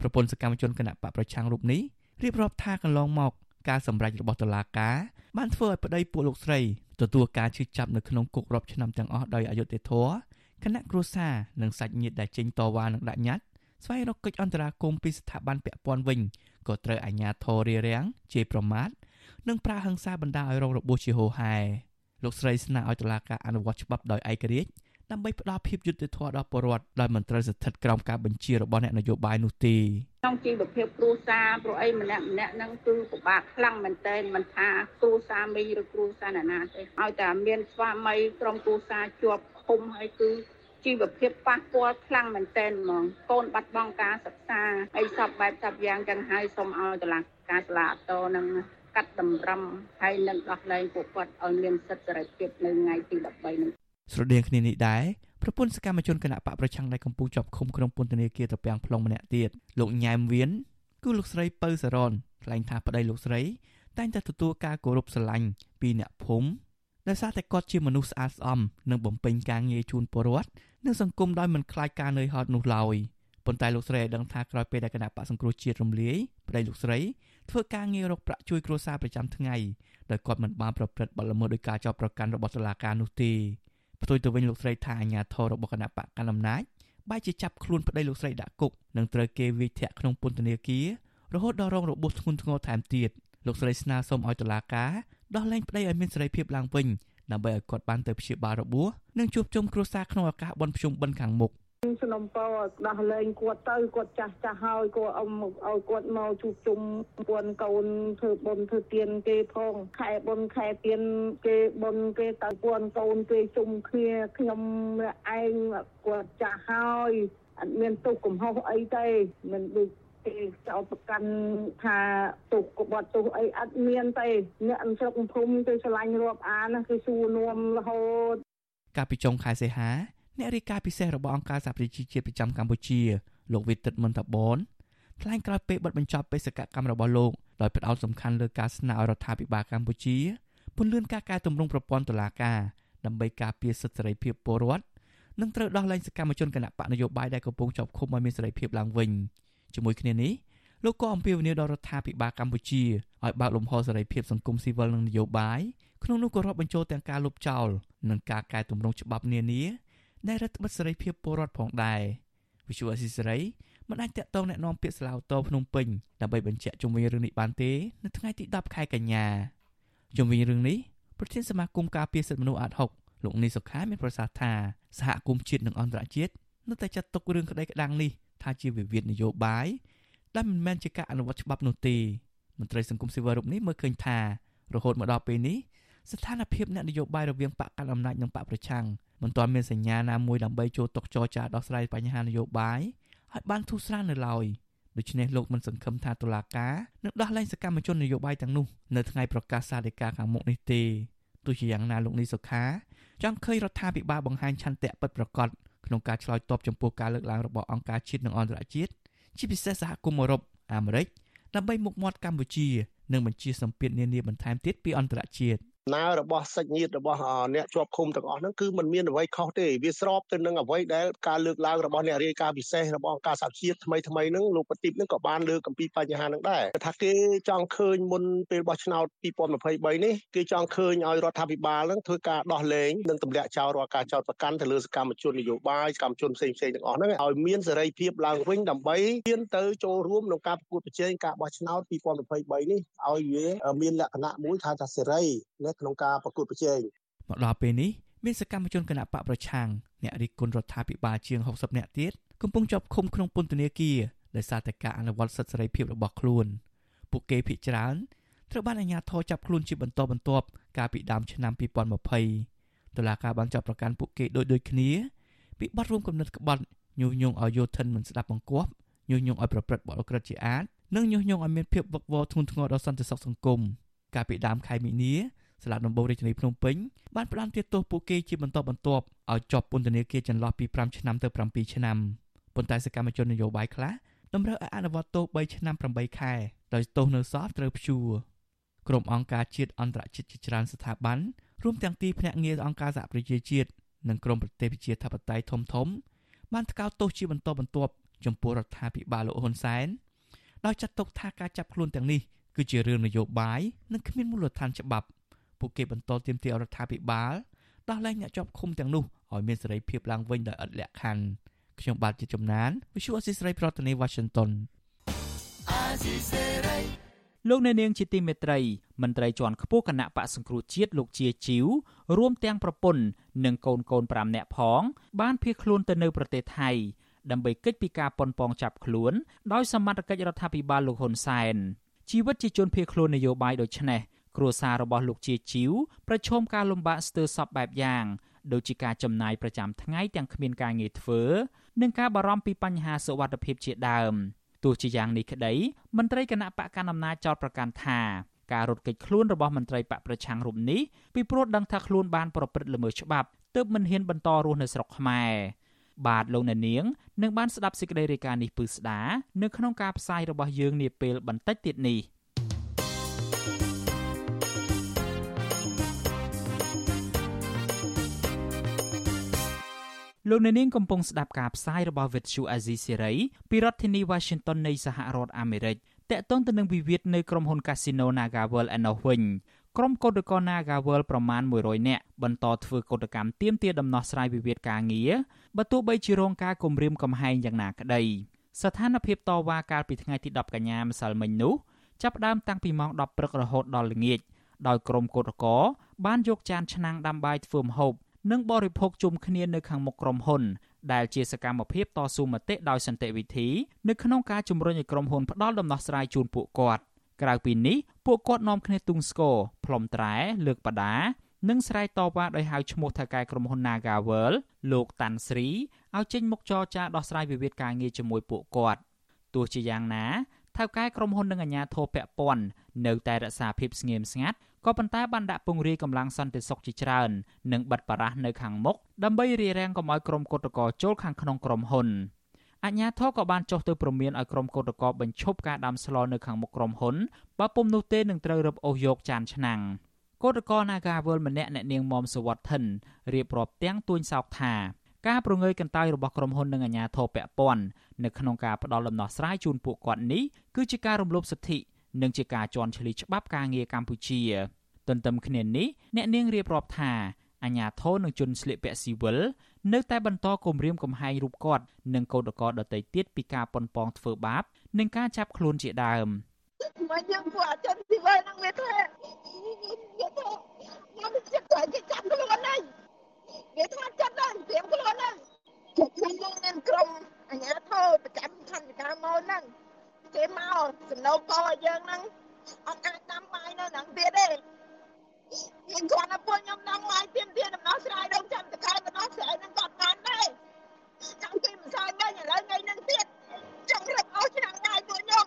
ប្រពន្ធសកម្មជនគណៈបកប្រឆាំងរូបនេះរៀបរាប់ថាកន្លងមកការសម្រេចរបស់តុលាការបានធ្វើឲ្យប្តីពួកលោកស្រីទទួលការឈឺចាប់នៅក្នុងគុករាប់ឆ្នាំទាំងអស់ដោយអយុត្តិធម៌គណៈគ្រួសារនិងសាច់ញាតិដែលចេញតវ៉ានឹងដាក់ញត្តិ ស្វែងរកកិច្ចអន្តរាគមន៍ពីស្ថាប័នពាក់ព័ន្ធវិញក៏ត្រូវអាជ្ញាធររារាំងជេរប្រមាថនិងប្រើហិង្សាបណ្ដាឲ្យរងរបួសជាហូរហែលោកស្រីស្នើឲ្យតុលាការអនុវត្តច្បាប់ដោយឯករាជ្យដើម្បីផ្ដល់ភាពយុត្តិធម៌ដល់ពលរដ្ឋដោយមិនត្រូវស្ថិតក្រោមការបញ្ជារបស់អ្នកនយោបាយនោះទេក្នុងជីវភាពគ្រួសារព្រោះអីម្នាក់ម្នាក់ហ្នឹងគឺពិបាកខ្លាំងមែនទែនមិនថាគ្រួសារមីឬគ្រួសារណាណាទេឲ្យតែមានស្វាមីក្រុមគ្រួសារជាប់ឃុំហើយគឺ ជីវភាពប៉ះពាល់ខ្លាំងមែនទែនហ្មងកូនបាត់បង់ការសិក្សាហើយសពបែបសពយ៉ាងចឹងហើយសូមឲ្យតុលាការស្លាតនឹងកាត់តម្រឹមហើយនឹងដោះលែងពួកគាត់ឲ្យមានសិទ្ធិសេរីភាពនៅថ្ងៃទី13នេះស្រដៀងគ្នានេះដែរប្រពន្ធសកម្មជនគណៈបកប្រឆាំងដែលកំពុងជាប់ឃុំក្នុងពន្ធនាគារត្រពាំង plong ម្នាក់ទៀតលោកញ៉ែមវៀនគឺលោកស្រីពៅសរនថ្លែងថាប្តីលោកស្រី តែងតែទទួលការគោរពស្រឡាញ់ពីអ្នកភូមិដោយសារតែគាត់ជាមនុស្សស្អាតស្អំនិងបំពេញការងារជូនពលរដ្ឋ និងសង្គមដោយមិនខ្លាចការនឿយហត់នោះឡើយប៉ុន្តែលោកស្រីឲ្យដឹងថាក្រោយពេលដែលគណៈបកសង្គ្រោះជាតិរំលាយប្តីលោកស្រីធ្វើការងាររកប្រាក់ជួយគ្រួសារប្រចាំថ្ងៃដោយគាត់មិនបានប្រព្រឹត្តបទល្មើសដោយការចោទប្រកាន់របស់តុលាការនោះទេផ្ទុយទៅវិញលោកស្រីថាអាញាធររបស់គណៈបកកណ្ដាលអំណាចបែរជាចាប់ខ្លួនប្តីលោកស្រីដាក់គុកនិងត្រូវគេវាយធាក់ក្នុងពន្ធនាគាររហូតដល់រងរបួសធ្ងន់ធ្ងរថែមទៀតលោកស្រីស្នើសុំឲ្យតុលាការដោះលែងប្តីឲ្យមានសេរីភាពឡើងវិញ ដើម្បីឲ្យគាត់បានទៅព្យាបាលរបួសនិងជួបជុំគ្រួសារក្នុងឱកាសបុណ្យភ្ជុំបិណ្ឌខាងមុខសំណពរដោះលែងគាត់ទៅគាត់ចាស់ចាស់ហើយគាត់អ៊ំឲ្យគាត់មកជួបជុំពួនកូនធ្វើបុណ្យធ្វើទានគេផងខែបុណ្យខែទានគេបុណ្យគេទៅពួនកូនគេជុំគ្នាខ្ញុំឯងគាត់ចាស់ហើយអត់មានទុកកំហុសអីទេមិនដូច គេចោទប្រកាន់ថាទុកក្បត់ទុកអីអត់មានទេអ្នកអន្តរភូមិគេឆ្លាញ់រាប់អានគេសួរនាំរហូតកាលពីចុងខែសីហាអ្នករាយការណ៍ពិសេសរបស់អង្គការសហប្រជាជាតិប្រចាំកម្ពុជាលោកវិទិតមន្តបនថ្លែងក្រោយពេលបិទបញ្ចប់បេសកកម្មរបស់លោកដោយផ្ដោតសំខាន់លើការស្នើឲ្យរដ្ឋាភិបាលកម្ពុជាពន្យាការកែតម្រង់ប្រព័ន្ធតុលាការដើម្បីការពារសិទ្ធិសេរីភាពពលរដ្ឋនិងត្រូវដោះលែងសកម្មជនគណៈបកនយោបាយដែលកំពុងជាប់ឃុំឲ្យមានសេរីភាពឡើងវិញ ជាមួយគ្នានេះលោកក៏អំពាវនាវដល់រដ្ឋាភិបាលកម្ពុជាឲ្យបើកលំហសេរីភាពសង្គមស៊ីវិលនិងនយោបាយក្នុងនោះក៏រាប់បញ្ចូលទាំងការលុបចោលនិងការកែតម្រង់ច្បាប់នានាដែលរដ្ឋបិទសេរីភាពពលរដ្ឋផងដែរវិសុអស៊ីសេរីមិនអាចតាក់ទងแนะនាំពាក្យស្លាវតោភ្នំពេញដើម្បីបញ្ជាក់ជុំវិញរឿងនេះបានទេនៅថ្ងៃទី10ខែកញ្ញាជុំវិញរឿងនេះប្រធានសមាគមការពារសិទ្ធិមនុស្សអាត់ហុកលោកនីសុខាមានប្រសាសន៍ថាសហគមន៍ជាតិនិងអន្តរជាតិនៅតែចាត់ទុករឿងក្តីក្តាំងនេះ ថាជាវិវាទនយោបាយដែលមិនមែនជាការអនុវត្តច្បាប់នោះទេមន្ត្រីសង្គមស៊ីវិលរូបនេះមើលឃើញថារហូតមកដល់ពេលនេះស្ថានភាពអ្នកនយោបាយរវាងបកកាន់អំណាចនិងបកប្រឆាំងមិនទាន់មានសញ្ញាណាមួយដើម្បីចូលតុចរចាដោះស្រាយបញ្ហានយោបាយឲ្យបានធូរស្រាលនៅឡើយដូច្នេះលោកមិនសង្ឃឹមថាតុលាការនឹងដោះលែងសកម្មជននយោបាយទាំងនោះនៅថ្ងៃប្រកាសសាលដីកាខាងមុខនេះទេទោះជាយ៉ាងណាលោកនីសុខាចង់ឃើញរដ្ឋាភិបាលបង្ហាញឆន្ទៈពិតប្រាកដ ក្នុងការឆ្លើយតបចំពោះការលើកឡើងរបស់អង្គការជាតិនិងអន្តរជាតិជាពិសេសសហគមន៍អឺរ៉ុបអាមេរិកដើម្បីមុខមាត់កម្ពុជានិងបញ្ជាសម្ពាធនានាបន្ថែមទៀតពីអន្តរជាតិ ណើរបស់សាច់ញាតិរបស់អ្នកជាប់ឃុំទាំងអស់ហ្នឹងគឺมันមានអ្វីខុសទេវាស្របទៅនឹងអ្វីដែលការលើកឡើងរបស់អ្នករាយការណ៍ពិសេសរបស់អង្គការសហជាតិថ្មីថ្មីហ្នឹងលោកប្រទីបហ្នឹងក៏បានលើកអំពីបញ្ហាហ្នឹងដែរថាគេចង់ឃើញមុនពេលបោះឆ្នោត2023នេះគេចង់ឃើញឲ្យរដ្ឋាភិបាលហ្នឹងធ្វើការដោះលែងនិងទម្លាក់ចោលរាល់ការចោទប្រកាន់ទៅលើសកម្មជននយោបាយសកម្មជនផ្សេងផ្សេងទាំងអស់ហ្នឹងឲ្យមានសេរីភាពឡើងវិញដើម្បីហ៊ានទៅចូលរួមក្នុងការប្រកួតប្រជែងការបោះឆ្នោត2023នេះឲ្យវាមានលក្ខណៈមួយថាថាសេរីនៅក្នុងការប្រកួតប្រជែងមកដល់ពេលនេះមានសកម្មជនគណៈបកប្រឆាំងអ្នករិះគន់រដ្ឋាភិបាលជាង60នាក់ទៀតកំពុងជាប់ឃុំក្នុងពន្ធនាគារដោយសារតែការអនុវត្តសិទ្ធិសេរីភាពរបស់ខ្លួនពួកគេភ័យច្រើនត្រូវបានអាជ្ញាធរចាប់ខ្លួនជាបន្តបន្ទាប់កាលពីដើមឆ្នាំ2020តុលាការបានចាប់ប្រកាន់ពួកគេដូចដូចគ្នាពីបទរួមគំនិតក្បត់ញុះញង់ឲ្យយោធិនមិនស្ដាប់បង្គាប់ញុះញង់ឲ្យប្រព្រឹត្តបទអក្រិតជាអាតនិងញុះញង់ឲ្យមានភាពវឹកវរធ្ងន់ធ្ងរដល់សន្តិសុខសង្គមកាលពីដើមខែមីនា សាលាដំបងរាជធានីភ្នំពេញបានផ្តន្ទាទោសពួកគេជាបន្តបន្ទាប់ឲ្យជាប់ពន្ធនាគារចន្លោះពី5ឆ្នាំទៅ7ឆ្នាំប៉ុន្តែសកម្មជននយោបាយខ្លះតម្រូវឲ្យអនុវត្តទោស3ឆ្នាំ8ខែដោយទោសនៅសល់ត្រូវព្យួរក្រុមអង្គការជាតិអន្តរជាតិជាច្រើនស្ថាប័នរួមទាំងទីភ្នាក់ងារអង្គការសហប្រជាជាតិនិងក្រមប្រទេសប្រជាធិបតេយ្យធំធំ បានថ្កោលទោសជាបន្តបន្ទាប់ចំពោះរដ្ឋាភិបាលលោកហ៊ុនសែនដោយចាត់ទុកថាការចាប់ខ្លួនទាំងនេះគឺជារឿងនយោបាយនិងគ្មានមូលដ្ឋានច្បាប់ ពួកគេបន្តទាមទាររដ្ឋាភិបាលដោះលែងអ្នកជាប់ឃុំទាំងនោះឲ្យមានសេរីភាពឡើងវិញដោយឥតលក្ខខណ្ឌខ្ញុំបាទជាជំនាញ Visual Assisray ប្រធានាទី Washington លោកអ្នកនាងជាទីមេត្រីមន្ត្រីជាន់ខ្ពស់គណៈបកសង្គ្រោះជាតិលោកជាជីវរួមទាំងប្រពន្ធនិងកូនកូន5នាក់ផង បានភៀសខ្លួនទៅនៅប្រទេសថៃដើម្បីកិច្ចពីការប៉ុនប៉ងចាប់ខ្លួនដោយសមត្ថកិច្ចរដ្ឋាភិបាលលោកហ៊ុនសែនជីវិតជាជនភៀសខ្លួននយោបាយដូចនេះ គ្រួសាររបស់លោកជាជីវប្រឈមការលំបាកស្ទើរសពបែបយ៉ាងដូចជាការចំណាយប្រចាំថ្ងៃទាំងគ្មានការងារធ្វើនិងការបារម្ភពីបញ្ហាសុវត្ថិភាពជាដើមទោះជាយ៉ាងនេះក្តីមន្ត្រីគណៈបកកណ្ដាលអំណាចចោទប្រកាន់ថាការរត់គេចខ្លួនរបស់មន្ត្រីបកប្រឆាំងរូបនេះពីព្រោះដឹងថាខ្លួនបានប្រព្រឹត្តល្មើសច្បាប់ទើបមិនហ៊ានបន្តរស់នៅស្រុកខ្មែរបាទលោកអ្នកនាងនឹងបានស្ដាប់សេចក្តីរាយការណ៍នេះពឺស្ដានៅក្នុងការផ្សាយរបស់យើងនាពេលបន្តិចទៀតនេះ លោកអ្នកនាងកំពុងស្ដាប់ការផ្សាយរបស់ Vuthu Azizi Serai ពីរដ្ឋធានី Washington នៃសហរដ្ឋអាមេរិកតកតងទៅនឹងវិវាទនៅក្រុមហ៊ុន Casino NagaWorld ឯណោះវិញក្រុមកោតក្រ NagaWorld ប្រមាណ100នាក់បន្តធ្វើកោតកម្មទាមទារដំណោះស្រាយវិវាទការងារបើទោះបីជារងការគំរាមកំហែងយ៉ាងណាក្តីស្ថានភាពតវ៉ាកាលពីថ្ងៃទី10កញ្ញាម្សិលមិញនោះចាប់ផ្ដើមតាំងពីម៉ោង10ព្រឹករហូតដល់ល្ងាចដោយក្រុមកោតក្របានយកចានឆ្នាំងដាំបាយធ្វើម្ហូប និងបរិភោគជុំគ្នានៅខាងមុខក្រុមហ៊ុនដែលជាសកម្មភាពតស៊ូមតិដោយសន្តិវិធីនៅក្នុងការជំរុញឲ្យក្រុមហ៊ុនផ្ដល់ដំណោះស្រាយជូនពួកគាត់ក្រៅពីនេះពួកគាត់នាំគ្នាទុងស្គរផ្លុំត្រែលើកបដានិងស្រែកតវ៉ាដោយហៅឈ្មោះថៅកែក្រុមហ៊ុន Nagaworld លោកតាន់ស្រីឲ្យចេញមុខចរចាដោះស្រាយវិវាទការងារជាមួយពួកគាត់ទោះជាយ៉ាងណាថៅកែក្រុមហ៊ុននិងអាជ្ញាធរពាក់ព័ន្ធនៅតែរក្សាភាពស្ងៀមស្ងាត់ ក៏ប៉ុន្តែបានដាក់ពង្រាយកម្លាំងសន្តិសុខជាច្រើន និងបិទបារះនៅខាងមុខដើម្បីរារាំងកុំឲ្យក្រុមកុតកោចូលខាងក្នុងក្រុមហ៊ុនអញ្ញាធរក៏បានចុះទៅព្រមានឲ្យក្រុមកោតក្របញ្ឈប់ការដាំស្លនៅខាងមុខក្រុមហ៊ុនបើពុំនោះទេនឹងត្រូវរឹបអូសយកចានឆ្នាំងកោតក្រ Nagawal ម្នាក់អ្នកនាងមុំសវត្ថិនរៀបរាប់ទាំងទួញសោកថាការប្រងើយកន្តើយរបស់ក្រុមហ៊ុននិងអាជ្ញាធរពាក់ព័ន្ធនៅក្នុងការផ្ដល់ដំណោះស្រាយជូនពួកគាត់នេះគឺជាការរំលោភសិទ្ធិ និងជាការជន់ឈ្លីច្បាប់ការងារកម្ពុជា ទន្ទឹមគ្នានេះអ្នកនាងរៀបរាប់ថាអាញាធរនឹងជន់ស្លៀកពាក់ស៊ីវិលនៅតែបន្តគំរាមកំហែងរូបគាត់និងកោតក្រដតីទៀតពីការប៉ុនប៉ងធ្វើបាប និងការចាប់ខ្លួនជាដើមមកយើងពួកអជនស៊ីវិលនឹងវាថាវាថាខ្ញុំចិត្តតែគេចាប់ខ្លួនហើយវាថាចិត្តដល់ព្រៀមខ្លួនហើយជិះខ្ញុំយើងមានក្រុមអាញាធរប្រចាំខណ្ឌការមកហ្នឹង គេមកសំណូកកឲ្យយើងហ្នឹងអត់អាចដាំបាយនៅហ្នឹងទៀតទេខ្ញុំគាត់ថាពួកខ្ញុំនឹងមកទៀមទាដំណោះស្រាយរងចាំតកែដំណោះស្រាយនឹងគាត់បានដែរចង់ពីម្សិលមិញឥឡូវថ្ងៃនឹងទៀតចង់រឹបអស់ឆ្នាំបាយពួកខ្ញុំ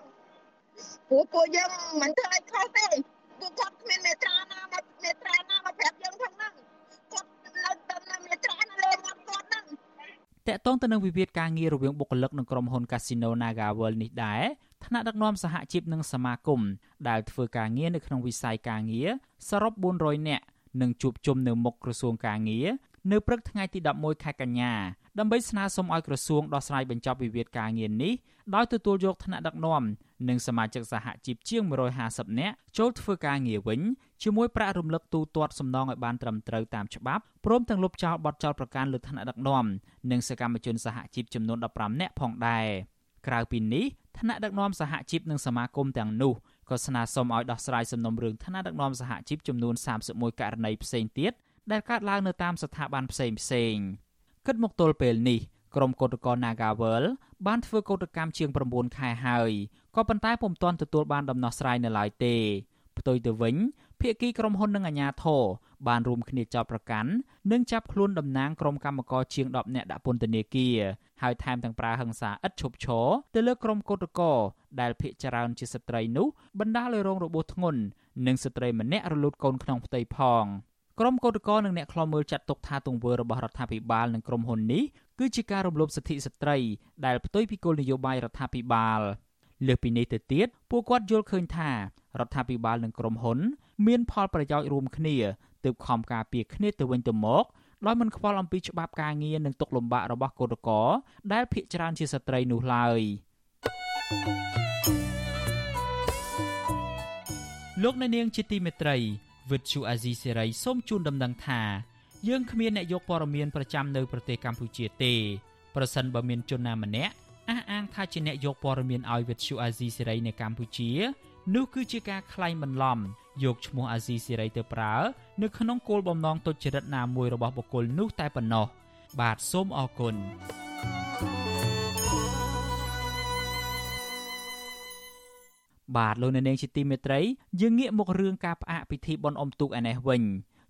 ពួកពួកយើងមិនធ្វើឲ្យខុសទេពួកគាត់គ្មានមេត្រាណាមកមេត្រាណា តកតងទៅនឹងវិវាទការងាររវាងបុគ្គលិកនិងក្រុមហ៊ុន Casino Naga World នេះដែរថ្នាក់ដឹកនាំសហជីពនិងសមាគមដែលធ្វើការងារនៅក្នុងវិស័យការងារសរុប400នាក់នឹងជួបជុំនៅមុខក្រសួងការងារនៅព្រឹកថ្ងៃទី11ខែកញ្ញា ដើម្បីស្នើសុំឲ្យក្រសួងដោះស្រាយបញ្ចប់វិវាទការងារនេះដោយទទួលយកថ្នាក់ដឹកនាំនិងសមាជិកសហជីពជាង150នាក់ចូលធ្វើការងារវិញជាមួយប្រាក់រំលឹកទូទាត់សំណងឲ្យបានត្រឹមត្រូវតាមច្បាប់ព្រមទាំងលុបចោលបទចោទប្រកាន់លើថ្នាក់ដឹកនាំនិងសកម្មជនសហជីពចំនួន15នាក់ផងដែរក្រៅពីនេះថ្នាក់ដឹកនាំសហជីពនិងសមាគមទាំងនោះក៏ស្នើសុំឲ្យដោះស្រាយសំណុំរឿងថ្នាក់ដឹកនាំសហជីពចំនួន31ករណីផ្សេងទៀតដែលកើតឡើងនៅតាមស្ថាប័នផ្សេងផ្សេង គិតមកទល់ពេលនេះក្រុមកោតក្រ Nagawal បានធ្វើកោតកម្មជាង9ខែហើយក៏ប៉ុន្តែពុំទាន់ទទួលបានដំណោះស្រាយនៅឡើយទេផ្ទុយទៅវិញភាគីក្រុមហ៊ុននិងអាជ្ញាធរបានរួមគ្នាចោទប្រកាន់និងចាប់ខ្លួនតំណាងក្រុមកម្មករជាង10នាក់ដាក់ពន្ធនាគារហើយថែមទាំងប្រើហិង្សាឥតឈប់ឈរទៅលើក្រុមកោតក្រដែលភ ieck ច្រើនជាស្ត្រីនោះបណ្ដាលឲ្យរងរបួសធ្ងន់និងស្ត្រីម្នាក់រលូតកូនក្នុងផ្ទៃផង ក្រុមកោតក្រនិងអ្នកខ្លាំមើលចាត់ទុកថាទង្វើរបស់រដ្ឋាភិបាលនិងក្រុមហ៊ុននេះគឺជាការរំលោភសិទ្ធិស្ត្រីដែលផ្ទុយពីគោលនយោបាយរដ្ឋាភិបាលលើសពីនេះទៅទៀតពួកគាត់យល់ឃើញថារដ្ឋាភិបាលនិងក្រុមហ៊ុន មានផលប្រយោជន៍រួមគ្នាទើបខំការពារគ្នាទៅវិញទៅមកដោយមិនខ្វល់អំពីច្បាប់ការងារនិងទុកលំបាករបស់កោតក្រដែលភាគច្រើនជាស្ត្រីនោះឡើយលោកអ្នកនាងជាទីមេត្រី វិទ្យុអាស៊ីសេរីសូមជូនដំណឹងថាយើងគ្មានអ្នកយកព័ត៌មានប្រចាំនៅប្រទេសកម្ពុជាទេប្រសិនបើមានជនណាម្នាក់អះអាងថាជាអ្នកយកព័ត៌មានឲ្យវិទ្យុអាស៊ីសេរីនៅកម្ពុជានោះគឺជាការក្លែងបន្លំយកឈ្មោះអាស៊ីសេរីទៅប្រើនៅក្នុងគោលបំណងទុច្ចរិតណាមួយរបស់បុគ្គលនោះតែប៉ុណ្ណោះបាទសូមអរគុណ បាទលោកអ្នកនាងជាទីមេត្រីយើងងាកមករឿងការផ្អាកពិធីបុណ្យអុំទូកឯនេះវិញ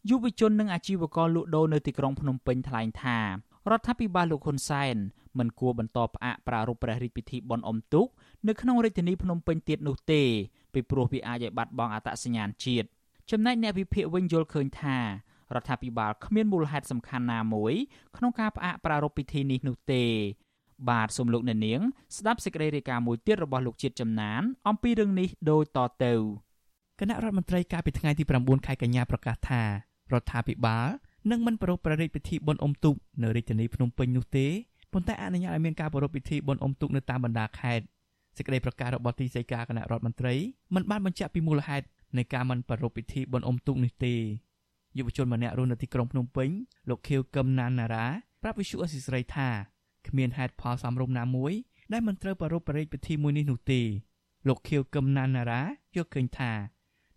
យុវជននិងអាជីវករលក់ដូរនៅទីក្រុងភ្នំពេញថ្លែងថារដ្ឋាភិបាលលោកហ៊ុនសែនមិនគួរបន្តផ្អាកប្រារព្ធព្រះរាជពិធីបុណ្យអុំទូកនៅក្នុងរាជធានីភ្នំពេញទៀតនោះទេពីព្រោះវាអាចឲ្យបាត់បង់អត្តសញ្ញាណជាតិចំណែកអ្នកវិភាគវិញយល់ឃើញថារដ្ឋាភិបាលគ្មានមូលហេតុសំខាន់ណាមួយក្នុងការផ្អាកប្រារព្ធពិធីនេះនោះទេ បាទសូមលោកអ្នកនាងស្ដាប់សេចក្តីរាយការណ៍មួយទៀតរបស់លោកជាតិចំណាន អំពីរឿងនេះដូចតទៅគណៈរដ្ឋមន្ត្រីកាលពីថ្ងៃទី9ខែកញ្ញាប្រកាសថារដ្ឋាភិបាលនឹងមិនប្រារព្ធព្រះរាជពិធីបុណ្យអុំទូកនៅរាជធានីភ្នំពេញនោះទេប៉ុន្តែអនុញ្ញាតឲ្យមានការប្រារព្ធពិធីបុណ្យអុំទូកនៅតាមបណ្ដាខេត្តសេចក្តីប្រកាសរបស់ទីស្តីការគណៈរដ្ឋមន្ត្រីមិនបានបញ្ជាក់ពីមូលហេតុនៃការមិនប្រារព្ធពិធីបុណ្យអុំទូកនេះទេយុវជនម្នាក់រស់នៅទីក្រុងភ្នំពេញលោកខៀវកឹមណានណារ៉ាប្រាប់វិសុអសិស្រ័យថា គ្មានហេតុផលសមរម្យណាមួយដែលមិនត្រូវប្រារព្ធព្រះរាជពិធីមួយនេះនោះទេលោកខៀវកឹមណានណារ៉ាយល់ឃើញថា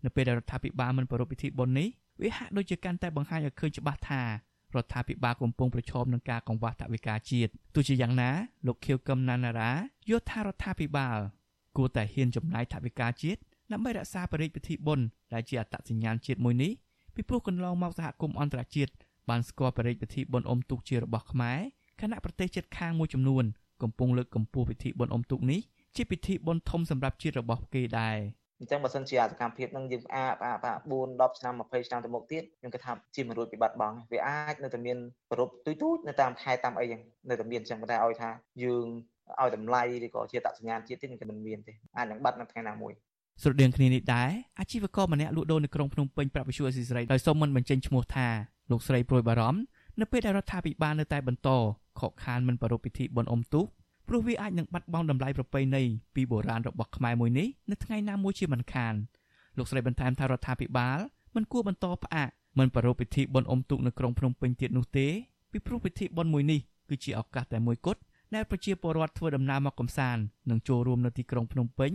នៅពេលដែលរដ្ឋាភិបាលមិនប្រារព្ធពិធីបុណ្យនេះវាហាក់ដូចជាកាន់តែបង្ហាញឲ្យឃើញច្បាស់ថារដ្ឋាភិបាលកំពុងប្រឈមនឹងការកង្វះថវិកាជាតិទោះជាយ៉ាងណាលោកខៀវកឹមណាណារ៉ាយល់ថារដ្ឋាភិបាលគួរតែហ៊ានចំណាយថវិកាជាតិដើម្បីរក្សាបរិយាពិធីបុណ្យដែលជាអត្តសញ្ញាណជាតិមួយនេះពីព្រោះកន្លងមកសហគមន៍អន្តរជាតិបានស្គាល់បរិយាពិធីបុណ្យអុំទូកជារបស់ខ្មែរ ខណៈប្រទេសជិតខាងមួយចំនួនកំពុងលើកកម្ពស់ពិធីបុណ្យអុំទូកនេះជាពិធីបុណ្យធំសម្រាប់ជាតិរបស់គេដែរអញ្ចឹងបើសិនជាសកម្មភាពនឹងយើងផ្អាកផ្អាកផ្អាក4 10ឆ្នាំ20ឆ្នាំទៅមុខទៀតខ្ញុំគិតថាជាមរួចពីបាត់បង់វាអាចនៅតែមានប្រពទូចទូចនៅតាមខេត្តតាមអីយ៉ាងនៅតែមានអញ្ចឹងប៉ុន្តែឲ្យថាយើងឲ្យតម្លៃឬក៏ជាតសញ្ញាណជាតិទៀតគឺមិនមានទេអាចនឹងបាត់នៅថ្ងៃណាមួយស្រដៀងគ្នានេះដែរអាជីវករម្នាក់លក់ដូរនៅក្រុងភ្នំពេញប្រាប់វិសុយអស៊ីសេរីដោយសូមមិនបញ្ចេញឈ្មោះថាលោកស្រីព្រួយបារម្ភ នៅពេលដែលរដ្ឋាភិបាលនៅតែបន្តខកខានមិនប្រារព្ធពិធីបុណ្យអុំទូកព្រោះវាអាចនឹងបាត់បង់តម្លៃប្រពៃណីពីបុរាណរបស់ខ្មែរមួយនេះនៅថ្ងៃណាមួយជាមិនខានលោកស្រីបន្ថែមថារដ្ឋាភិបាលមិនគួរបន្តផ្អាកមិនប្រារព្ធពិធីបុណ្យអុំទូកនៅក្រុងភ្នំពេញទៀតនោះទេពីព្រោះពិធីបុណ្យមួយនេះគឺជាឱកាសតែមួយគត់ដែលប្រជាពលរដ្ឋធ្វើដំណើរមកកំសាន្តនិងចូលរួមនៅទីក្រុងភ្នំពេញ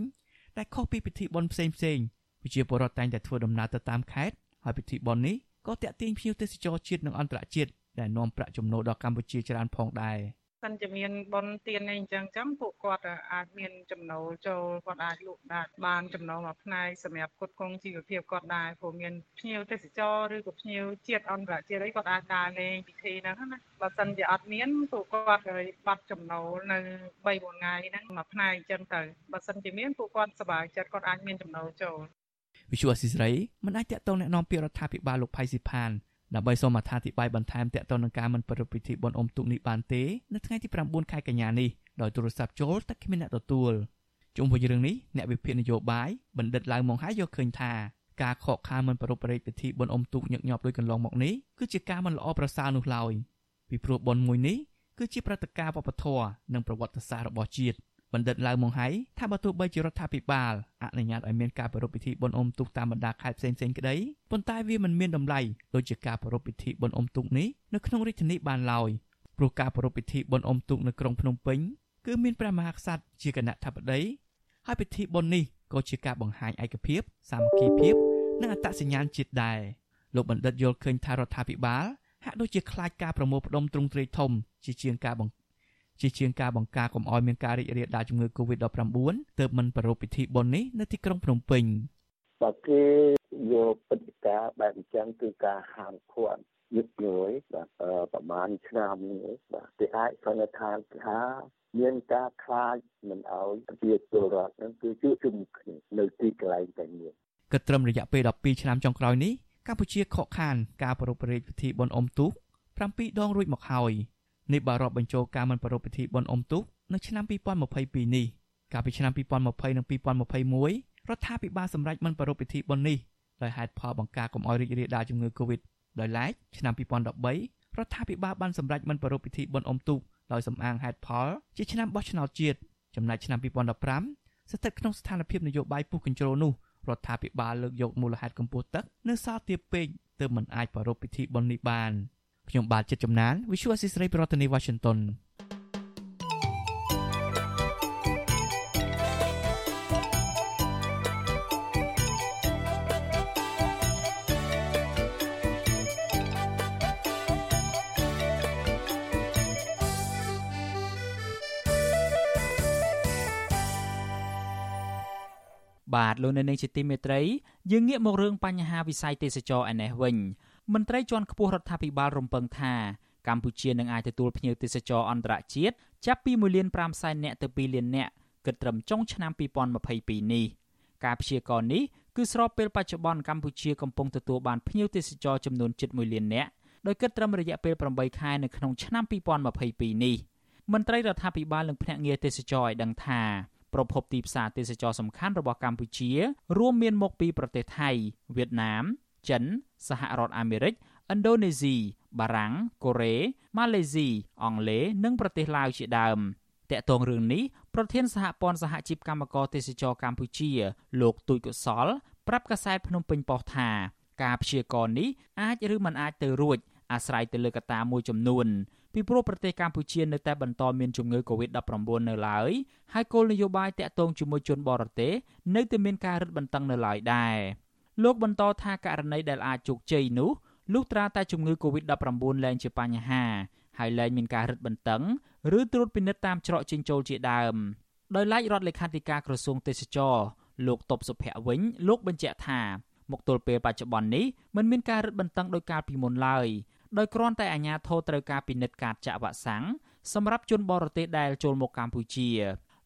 ដែលខុសពីពិធីបុណ្យផ្សេងផ្សេងប្រជាពលរដ្ឋតែងតែធ្វើដំណើរទៅតាមខេត្តហើយពិធីបុណ្យនេះក៏តាក់ទាញភ្ញៀវទេសចរជាតិនិងអន្តរជាតិ ដែលនាំប្រាក់ចំណូលដល់កម្ពុជាច្រើនផងដែរសិនជាមានបនទៀនអីអញ្ចឹងចឹងពួកគាត់អាចមានចំណូលចូលគាត់អាចលក់ដាច់បានចំណូលមួយផ្នែកសម្រាប់គ្រប់គ្រងជីវភាពគាត់ដែរព្រោះមានភ្ញៀវទេសចរឬក៏ភ្ញៀវជាតិអន្តរជាតិអីគាត់អាចដើរលេងពិធីហ្នឹងណាបើសិនជាអត់មានពួកគាត់បាត់ចំណូលនៅ3 4ថ្ងៃហ្នឹងមួយផ្នែកអញ្ចឹងទៅបើសិនជាមានពួកគាត់សប្បាយចិត្តគាត់អាចមានចំណូលចូលវិសុអស៊ីស្រីមិនអាចតាក់ទងแนะនាំពាក្យរដ្ឋាភិបាលលោកផៃស៊ីផាន ដើម្បីសូមអត្ថាធិប្បាយបន្ថែមទាក់ទងនឹងការមិនប្រារព្ធពិធីបុណ្យអុំទូកនេះបានទេនៅថ្ងៃទី9ខែកញ្ញានេះដោយទូរស័ព្ទចូលតែគ្មានអ្នកទទួលជុំវិញរឿងនេះអ្នកវិភាគនយោបាយបណ្ឌិតឡៅម៉ុងហាយកឃើញថាការខកខានមិនប្រារព្ធពិធីបុណ្យអុំទូកញឹកញាប់ដោយកន្លងមកនេះគឺជាការមិនល្អប្រសើរនោះឡើយពីព្រោះបុណ្យមួយនេះគឺជាព្រឹត្តិការណ៍វប្បធម៌និងប្រវត្តិសាស្ត្ររបស់ជាតិ បណ្ឌិតឡៅម៉ុងហៃថាបើទោះបីជារដ្ឋាភិបាលអនុញ្ញាតឲ្យមានការប្រារព្ធពិធីបុណ្យអុំទូកតាមបណ្ដាខេត្តផ្សេងៗក្តីប៉ុន្តែវាមិនមានតម្លៃដូចជាការប្រារព្ធពិធីបុណ្យអុំទូកនេះនៅក្នុងរាជធានីបានឡើយព្រោះការប្រារព្ធពិធីបុណ្យអុំទូកនៅក្រុងភ្នំពេញគឺមានព្រះមហាក្សត្រជាគណៈធិបតីហើយពិធីបុណ្យនេះក៏ជាការបង្ហាញឯកភាព សាមគ្គីភាព និងអត្តសញ្ញាណជាតិដែរលោកបណ្ឌិតយល់ឃើញថារដ្ឋាភិបាលហាក់ដូចជាខ្លាចការប្រមូលផ្ដុំទ្រង់ទ្រាយធំជាជាងការបង្ជាជាងការបង្ការកុំឲ្យមានការរីករាលដាលជំងឺ Covid-19 ទើបមិនប្រារព្ធពិធីបុណ្យនេះនៅទីក្រុងភ្នំពេញបើគេយកពិធីការបែបអញ្ចឹងគឺការហាមឃាត់យឹកញយបាទប្រហែលឆ្នាំនេះបាទគេអាចសន្និដ្ឋានថាមានការខ្លាចមិនឲ្យប្រជាពលរដ្ឋនឹងគឺជួបជុំគ្នានៅទីកន្លែងតែមួយគិតត្រឹមរយៈពេល12ឆ្នាំចុងក្រោយនេះកម្ពុជាខកខានការប្រារព្ធពិធីបុណ្យអុំទូក7ដងរួចមកហើយ នេះបើរាប់បញ្ចូលការមិនប្រារព្ធពិធីបុណ្យអុំទូកនៅឆ្នាំ2022នេះកាលពីឆ្នាំ2020និង2021រដ្ឋាភិបាលសម្រេចមិនប្រារព្ធពិធីបុណ្យនេះដោយហេតុផលបង្ការកុំឲ្យរីករាលដាលជំងឺ Covid ដោយឡែកឆ្នាំ2013រដ្ឋាភិបាលបានសម្រេចមិនប្រារព្ធពិធីបុណ្យអុំទូកដោយសំអាងហេតុផលជាឆ្នាំបោះឆ្នោតជាតិចំណែកឆ្នាំ2015ស្ថិតក្នុងស្ថានភាពនយោបាយពុះកញ្ជ្រោលនោះរដ្ឋាភិបាលលើកយកមូលហេតុកម្ពស់ទឹកនៅសល់ទាបពេកទើបមិនអាចប្រារព្ធពិធីបុណ្យនេះបាន ខ្ញុំបាទចិត្តចំណាន Visual Assisray ប្រធានាទី Washington បាទលោកនៅនាងជាទីមេត្រីយើងងាកមករឿងបញ្ហាវិស័យទេសចរឯនេះវិញ មន្ត្រីជាន់ខ្ពស់រដ្ឋាភិបាលរំពឹងថាកម្ពុជានឹងអាចទទួលភ្ញៀវទេសចរអន្តរជាតិចាប់ពី1លាន5សែននាក់ទៅ2លាននាក់គិតត្រឹមចុងឆ្នាំ2022នេះការព្យាករណ៍នេះគឺស្របពេលបច្ចុប្បន្នកម្ពុជាកំពុងទទួលបានភ្ញៀវទេសចរចំនួនជិត1លាននាក់ដោយគិតត្រឹមរយៈពេល8ខែនៅក្នុងឆ្នាំ2022នេះមន្ត្រីរដ្ឋាភិបាលនិងភ្នាក់ងារទេសចរឲ្យដឹងថាប្រភពទីផ្សារទេសចរសំខាន់របស់កម្ពុជា រួមមានមកពីប្រទេសថៃវៀតណាមចិន សហរដ្ឋអាមេរិកឥណ្ឌូនេស៊ីបារាំងកូរ៉េម៉ាឡេស៊ីអង់គ្លេសនិងប្រទេសឡាវជាដើមតកតងរឿងនេះប្រធានសហព័ន្ធសហជីពកម្មករទេសចរកម្ពុជា លោកទូចកុសល ប្រាប់កាសែតភ្នំពេញប៉ុស្តិ៍ថា ការព្យាករណ៍នេះអាចឬមិនអាចទៅរួចអាស្រ័យទៅលើកត្តាមួយចំនួនពីព្រោះប្រទេសកម្ពុជានៅតែបន្តមានជំងឺ Covid-19 នៅឡើយហើយគោលនយោបាយតាក់ទងជាមួយជនបរទេសនៅតែមានការរឹតបន្តឹងនៅឡើយដែរ លោកបន្តថាករណីដែលអាចជោគជ័យនោះលុះត្រាតែជំងឺ Covid-19 លែងជាបញ្ហាហើយលែងមានការរឹតបន្តឹងឬត្រួតពិនិត្យតាមច្រកចេញចូលជាដើមដោយឡែករដ្ឋលេខាធិការក្រសួងទេសចរលោកតបសុភ័ក្រវិញលោកបញ្ជាក់ថាមកទល់ពេលបច្ចុប្បន្ននេះមិនមានការរឹតបន្តឹងដោយកាលពីមុនឡើយដោយគ្រាន់តែអាជ្ញាធរត្រូវការពិនិត្យការចាក់វ៉ាក់សាំងសម្រាប់ជនបរទេសដែលចូលមកកម្ពុជា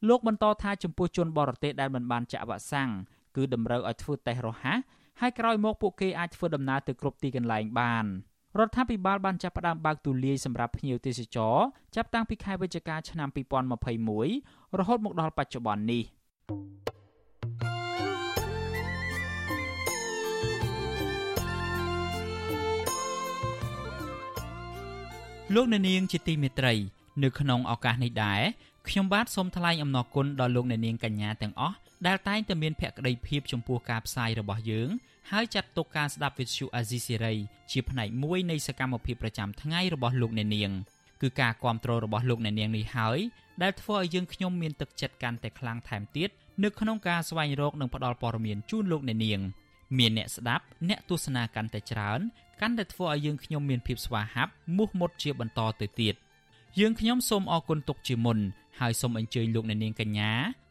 លោកបន្តថាចំពោះជនបរទេសដែលមិនបានចាក់វ៉ាក់សាំងគឺតម្រូវឲ្យធ្វើតេស្តរហ័ស ហើយក្រោយមកពួកគេអាចធ្វើដំណើរទៅគ្រប់ទីកន្លែងបានរដ្ឋាភិបាលបានចាប់ផ្ដើមបើកទូលាយសម្រាប់ភ្ញៀវទេសចរចាប់តាំងពីខែវិច្ឆិកាឆ្នាំ2021រហូតមកដល់បច្ចុប្បន្ននេះលោកអ្នកនាងជាទីមេត្រី នៅក្នុងឱកាសនេះដែរខ្ញុំបាទសូមថ្លែងអំណរគុណដល់លោកអ្នកនាងកញ្ញាទាំងអស់ដែលតែងតែមានភក្ដីភាពចំពោះការផ្សាយរបស់យើង ហើយចាត់ទុកការស្ដាប់វិទ្យុអាស៊ីសេរីជាផ្នែកមួយនៃសកម្មភាពប្រចាំថ្ងៃរបស់លោកអ្នកនាងគឺការគ្រប់គ្រងរបស់លោកអ្នកនាងនេះហើយដែលធ្វើឲ្យយើងខ្ញុំមានទឹកចិត្តកាន់តែខ្លាំងថែមទៀតនៅក្នុងការស្វែងរកនិងផ្តល់ព័ត៌មានជូនលោកអ្នកនាងមានអ្នកស្ដាប់អ្នកទស្សនាកាន់តែច្រើនកាន់តែធ្វើឲ្យយើងខ្ញុំមានភាពស្វាហាប់មោះមុតជាបន្តទៅទៀតយើងខ្ញុំសូមអរគុណទុកជាមុនហើយសូមអញ្ជើញលោកអ្នកនាងកញ្ញា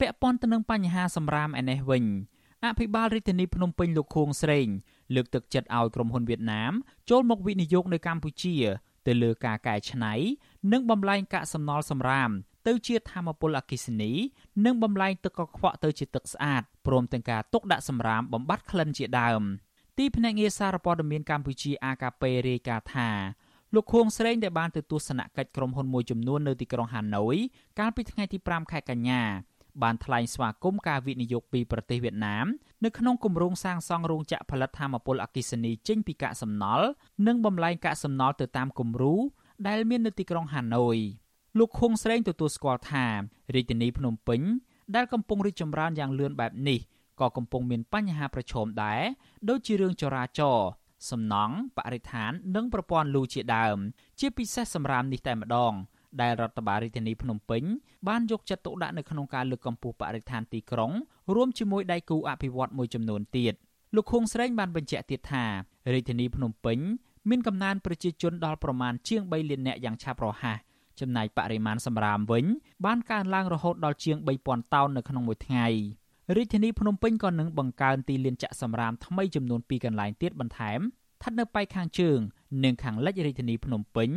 ពាក់ព័ន្ធទៅនឹងបញ្ហាសម្រាមឯនេះវិញអភិបាលរាជធានីភ្នំពេញលោកខួងស្រេងលើកទឹកចិត្តឲ្យក្រុមហ៊ុនវៀតណាមចូលមកវិនិយោគនៅកម្ពុជា ទៅលើការកែច្នៃនិងបំលែងកាកសំណល់សម្រាមទៅជាធម្មពលអគ្គិសនី និងបំលែងទឹកកខ្វក់ទៅជាទឹកស្អាតព្រមទាំងការទុកដាក់សម្រាមបំបត្តិក្លិនជាដើមទីភ្នាក់ងារសារព័ត៌មានកម្ពុជា AKP រាយការណ៍ថាលោកខួងស្រេងដែលបានទៅទស្សនកិច្ចក្រុមហ៊ុនមួយចំនួននៅទីក្រុងហាណូយកាលពីថ្ងៃទី5ខែកញ្ញា បានថ្លែងស្វាគមន៍ការវិនិយោគពីប្រទេសវៀតណាមនៅក្នុងគម្រោងសាងសង់រោងចក្រផលិតថាមពលអគ្គិសនីចេញពីកាកសំណល់និងបំលែងកាកសំណល់ទៅតាមគំរូដែលមាននៅទីក្រុងហាណូយលោកខុងស្រេងទទួលស្គាល់ថារាជធានីភ្នំពេញដែលកំពុងរីកចម្រើនយ៉ាងលឿនបែបនេះក៏កំពុងមានបញ្ហាប្រឈមដែរដូចជារឿងចរាចរណ៍សំណង់បរិស្ថាន និងប្រព័ន្ធលូជាដើម ជាពិសេសសម្រាប់នេះតែម្ដង ដែលរដ្ឋបាលរាជធានីភ្នំពេញបានយកចិត្តទុកដាក់នៅក្នុងការលើកកម្ពស់បរិស្ថានទីក្រុងរួមជាមួយដៃគូអភិវឌ្ឍន៍មួយចំនួនទៀតលោកខួងស្រេងបានបញ្ជាក់ទៀតថារាជធានីភ្នំពេញមានកំណើនប្រជាជនដល់ប្រមាណជាង3លាននាក់យ៉ាងឆាប់រហ័សចំណែកបរិមាណសម្រាមវិញ បានកើនឡើងរហូតដល់ជាង3000តោននៅក្នុងមួយថ្ងៃរាជធានីភ្នំពេញក៏នឹងបង្កើនទីលានចាក់សម្រាមថ្មីចំនួន2កន្លែងទៀតបន្ថែមស្ថិតនៅប៉ែកខាងជើង និងខាងលិចរាជធានីភ្នំពេញ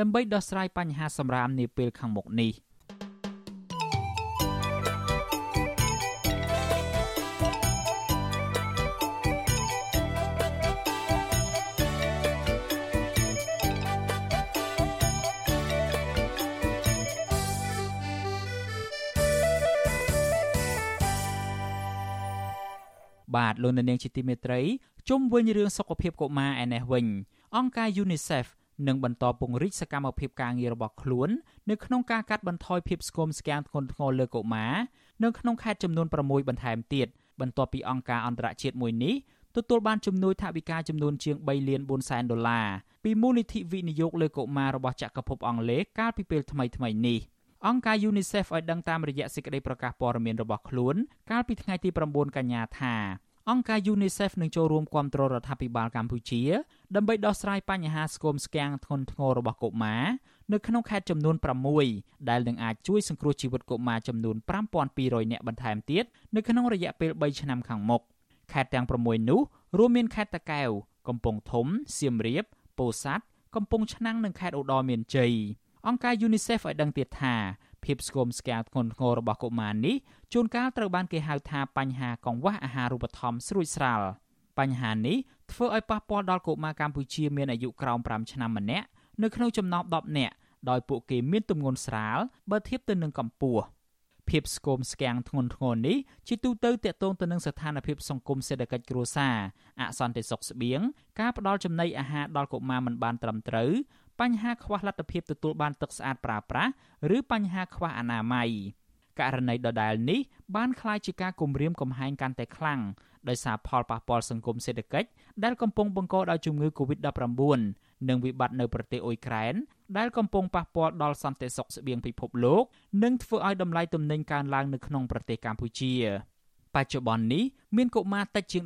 ដើម្បីដោះស្រាយបញ្ហាសម្រាមនាពេលខាងមុខនេះ។បាទលោកនាងជាទីមេត្រីជុំវិញរឿងសុខភាពកុមារឯនេះវិញអង្គការ UNICEF នឹងបន្តពង្រីកសកម្មភាពការងាររបស់ខ្លួននៅក្នុងការកាត់បន្ថយភាពស្គមស្គាំងធ្ងន់ធ្ងរលើកុមារនៅក្នុងខេត្តចំនួន6បន្ថែមទៀតបន្ទាប់ពីអង្គការអន្តរជាតិមួយនេះទទួលបានជំនួយថវិកាចំនួនជាង3លាន4សែនដុល្លារពីមូលនិធិវិនិយោគលើកុមាររបស់ចក្រភពអង់គ្លេសកាលពីពេលថ្មីៗនេះអង្គការ UNICEF ឲ្យដឹងតាមរយៈសេចក្តីប្រកាសព័ត៌មានរបស់ខ្លួន កាលពីថ្ងៃទី9កញ្ញាថា អង្គការ UNICEF នឹងចូលរួមគាំទ្ររដ្ឋាភិបាលកម្ពុជាដើម្បីដោះស្រាយបញ្ហាស្គមស្គាំងធ្ងន់ធ្ងររបស់កុមារនៅក្នុងខេត្តចំនួន6ដែលនឹងអាចជួយសង្គ្រោះជីវិតកុមារចំនួន5200នាក់បន្ថែមទៀតនៅក្នុងរយៈពេល3ឆ្នាំខាងមុខខេត្តទាំង6នោះរួមមានខេត្តតាកែវកំពង់ធំសៀមរាបពោធិ៍សាត់កំពង់ឆ្នាំងនិងខេត្តឧត្តរមានជ័យអង្គការ UNICEF ឲ្យដឹងទៀតថា ភាពស្គមស្គាំងធ្ងន់ធ្ងររបស់កុមារនេះជួនកាលត្រូវបានគេហៅថាបញ្ហាកង្វះអាហារូបត្ថម្ភស្រួចស្រាលបញ្ហានេះធ្វើឲ្យប៉ះពាល់ដល់កុមារកម្ពុជាមានអាយុក្រោម5ឆ្នាំម្នាក់នៅក្នុងចំណោម10នាក់ដោយពួកគេមានទម្ងន់ស្រាលបើធៀបទៅនឹងកម្ពស់ភាពស្គមស្គាំងធ្ងន់ធ្ងរនេះជាទូទៅតាក់ទងទៅនឹងស្ថានភាពសង្គមសេដ្ឋកិច្ចគ្រួសារអសន្តិសុខស្បៀងការផ្ដល់ចំណីអាហារដល់កុមារមិនបានត្រឹមត្រូវ បញ្ហាខ្វះលទ្ធភាពទទួលបានទឹកស្អាតប្រើប្រាស់ឬបញ្ហាខ្វះអនាម័យករណីដដែលនេះបានក្លាយជាការគំរាមកំហែងកាន់តែខ្លាំងដោយសារផលប៉ះពាល់សង្គមសេដ្ឋកិច្ចដែលកំពុងបង្កដោយជំងឺ Covid-19 និងវិបត្តិនៅប្រទេសអ៊ុយក្រែនដែលកំពុងប៉ះពាល់ដល់សន្តិសុខស្បៀងពិភពលោកនិងធ្វើឲ្យតម្លៃទំនិញកើនឡើងនៅក្នុងប្រទេសកម្ពុជាបច្ចុប្បន្ននេះមានកុមារតិចជាង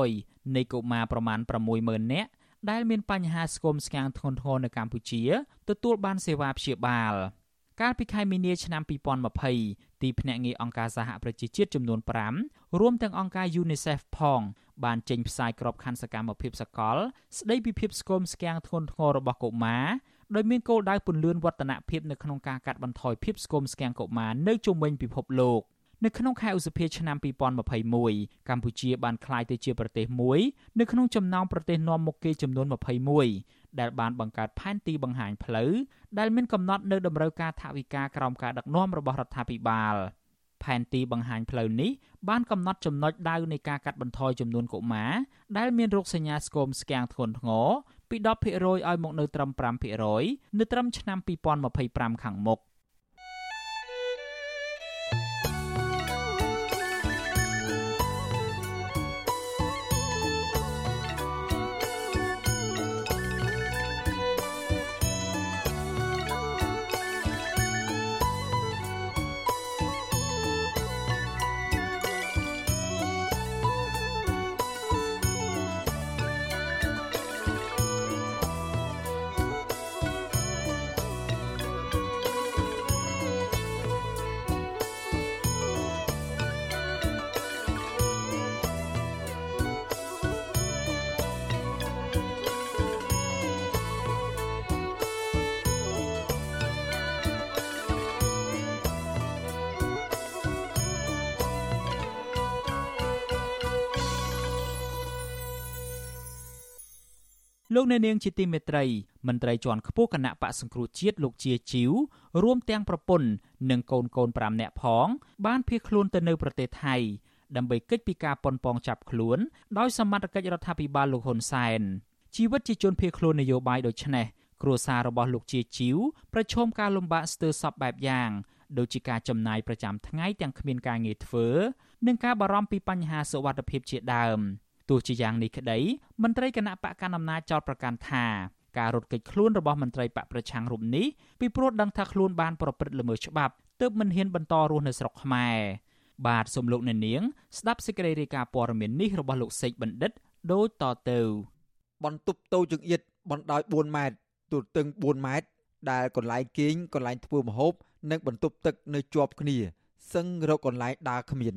10%នៃកុមារប្រមាណ60000នាក់ ដែលមានបញ្ហាស្គមស្គាំងធ្ងន់ធ្ងរនៅកម្ពុជាទទួលបានសេវាព្យាបាលកាលពីខែមីនាឆ្នាំ2020ទីភ្នាក់ងារអង្គការសហប្រជាជាតិចំនួន5រួមទាំងអង្គការ UNICEF ផងបានចេញផ្សាយក្របខ័ណ្ឌសកម្មភាពសកល ស្ដីពីភាពស្គមស្គាំងធ្ងន់ធ្ងររបស់កុមារដោយមានគោលដៅពន្លឿនវឌ្ឍនភាពនៅក្នុងការកាត់បន្ថយភាពស្គមស្គាំងកុមារនៅជុំវិញពិភពលោក នៅក្នុងខែឧសភាឆ្នាំ2021កម្ពុជាបានក្លាយទៅជាប្រទេសមួយនៅក្នុងចំណោមប្រទេសនាំមុខគេចំនួន21ដែលបានបង្កើតផែនទីបង្ហាញផ្លូវដែលមានកំណត់នៅតម្រូវការថវិកាក្រោមការដឹកនាំរបស់រដ្ឋាភិបាលផែនទីបង្ហាញផ្លូវនេះបានកំណត់ចំណុចដៅនៃការកាត់បន្ថយចំនួនកុមារដែលមានរោគសញ្ញាស្គមស្គាំងធ្ងន់ធ្ងរពី10%ឲ្យមកនៅត្រឹម5%នៅត្រឹមឆ្នាំ2025ខាងមុខ។ លោកអ្នកនាងជាទីមេត្រីមន្ត្រីជាន់ខ្ពស់គណៈបកសង្គ្រោះជាតិលោកជាជីវរួមទាំងប្រពន្ធនិងកូនកូន5នាក់ផង បានភៀសខ្លួនទៅនៅប្រទេសថៃដើម្បីកិច្ចពីការប៉ុនប៉ងចាប់ខ្លួនដោយសមត្ថកិច្ចរដ្ឋាភិបាលលោកហ៊ុនសែនជីវិតជាជនភៀសខ្លួននយោបាយដូចនេះគ្រួសាររបស់លោកជាជីវប្រឈមការលំបាកស្ទើរសពបែបយ៉ាងដូចជាការចំណាយប្រចាំថ្ងៃទាំងគ្មានការងារធ្វើ និងការបារម្ភពីបញ្ហាសុវត្ថិភាពជាដើម។ ទោះជាយ៉ាងនេះក្តីមន្ត្រីគណៈបកកណ្ដាលអំណាចចោទប្រកាន់ថាការរត់គេចខ្លួនរបស់មន្ត្រីបកប្រឆាំងរូបនេះពីព្រោះដឹងថាខ្លួនបានប្រព្រឹត្តល្មើសច្បាប់ទើបមិនហ៊ានបន្តរស់នៅស្រុកខ្មែរបាទសូមលោកអ្នកនាង ស្ដាប់សេចក្តីរាយការណ៍ព័ត៌មាននេះរបស់លោកសេកបណ្ឌិតដូចតទៅបន្ទប់តូចចង្អៀតបណ្ដោយ4ម៉ែត្រទូទឹង4ម៉ែត្រដែលកន្លែងគេងកន្លែងធ្វើម្ហូបនិងបន្ទប់ទឹកនៅជាប់គ្នាសឹងរកកន្លែងដើរគ្មាន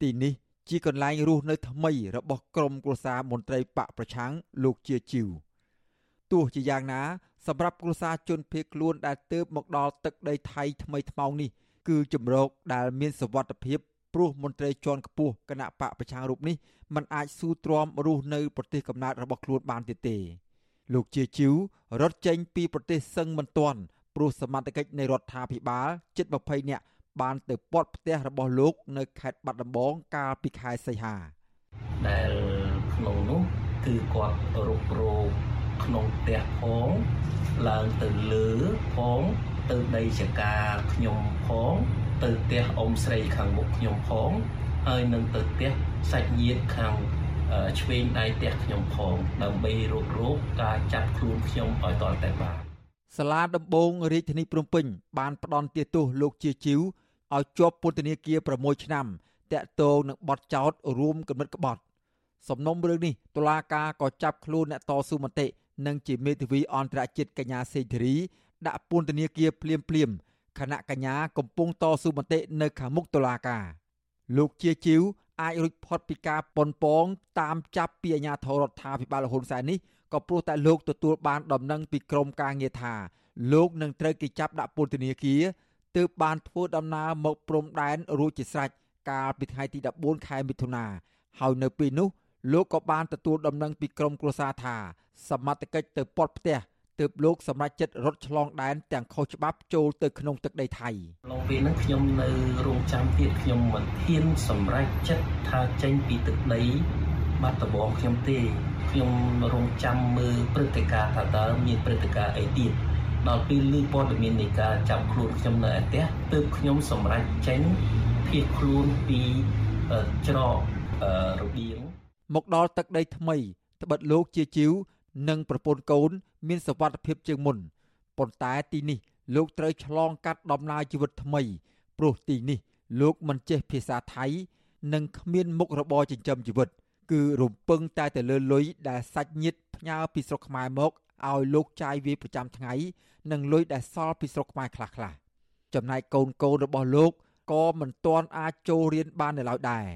ទីនេះ ជាកន្លែងរស់នៅថ្មីរបស់ក្រុមគ្រួសារមន្ត្រីបកប្រឆាំងលោកជាជីវទោះជាយ៉ាងណា សម្រាប់គ្រួសារជនភៀសខ្លួនដែលទើបមកដល់ទឹកដីថៃថ្មីថ្មោងនេះគឺជំរកដែលមានសវត្ថភាពព្រោះមន្ត្រីជាន់ខ្ពស់គណៈបកប្រឆាំងរូបនេះมันអាចស៊ូទ្រាំរស់នៅប្រទេសកំណើតរបស់ខ្លួនបានទៀតទេលោកជាជីវរត់ចេញពីប្រទេសសឹងមិនទាន់ព្រោះសមត្ថកិច្ចនៃរដ្ឋាភិបាលជិត20នាក់ បានទៅពាត់ផ្ទះរបស់លោក នៅខេត្តបាត់ដំបងកាលពីខែសីហាដែលក្នុងនោះគឺគាត់រុករោគក្នុងផ្ទះផងឡើងទៅលើផងទៅដីចកាខ្ញុំផងទៅផ្ទះអ៊ំស្រីខាងមុខខ្ញុំផងហើយនឹងទៅផ្ទះសាច់ញាតិខាងឆ្វេងដៃផ្ទះខ្ញុំផងដើម្បីរករោគការចាប់ខ្លួនខ្ញុំឲ្យតតែបានសាលាដំបងរាជធានីភ្នំពេញបានផ្ដន់ទាទោសលោកជាជីវ ឲ្យជាប់ពន្ធនាគារ6ឆ្នាំតាក់ទងនឹងបទចោទរួមគំនិតក្បត់សំណុំរឿងនេះតុលាការក៏ចាប់ខ្លួនអ្នកតស៊ូមតិនិងជាមេធាវីអន្តរជាតិកញ្ញាសេងធារីដាក់ពន្ធនាគារភ្លាមភ្លាមគណៈកញ្ញាកំពុងតស៊ូមតិនៅខាងមុខតុលាការលោកជាជីវអាចរួចផុតពីការប៉ុនប៉ងតាមចាប់ពីអាជ្ញាធររដ្ឋាភិបាលហ៊ុនសែននេះក៏ព្រោះតែលោកទទួលបានដំណឹងពីក្រមការងារថាលោកនឹងត្រូវគេចាប់ដាក់ពន្ធនាគារ ទើបបានធ្វើដំណើរមកព្រំដែនរួចជាស្រេចកាលពីថ្ងៃទី14ខែមិថុនាហើយនៅពេលនោះលោកក៏បានទទួលដំណឹងពីក្រមគ្រួសារថា សមត្ថកិច្ចទៅពាត់ផ្ទះទើបលោកសម្រេចចិត្តរត់ឆ្លងដែនទាំងខុសច្បាប់ចូលទៅក្នុងទឹកដីថៃក្នុងពេលហ្នឹងខ្ញុំនៅរងចាំទៀតខ្ញុំមិនហ៊ានសម្រេចចិត្តថាចេញពីទឹកដីបាត់ដំបងខ្ញុំទេខ្ញុំរងចាំមើលព្រឹត្តិការណ៍ថាតើមានព្រឹត្តិការណ៍អីទៀត ដល់ពេលឮព័ត៌មាននៃការចាប់ខ្លួនខ្ញុំនៅឯផ្ទះទើបខ្ញុំសម្រេចចេញភៀសខ្លួនពីច្រករបៀងមកដល់ទឹកដីថ្មីត្បិតលោកជាជីវនិងប្រពន្ធកូន មានសវត្ថភាពជាងមុនប៉ុន្តែទីនេះ លោកត្រូវឆ្លងកាត់ដំណើរជីវិតថ្មីព្រោះទីនេះ លោកមិនចេះភាសាថៃ និងគ្មានមុខរបរចិញ្ចឹមជីវិត គឺរំពឹងតែទៅលើលុយដែលសាច់ញាតិផ្ញើពីស្រុកខ្មែរមក ឲ្យលោកចាយវាប្រចាំថ្ងៃនិងលុយដែលសល់ពីស្រុកខ្មែរខ្លះខ្លះចំណែកកូនកូនរបស់លោកក៏មិនទាន់អាចចូលរៀនបាននៅឡើយដែរ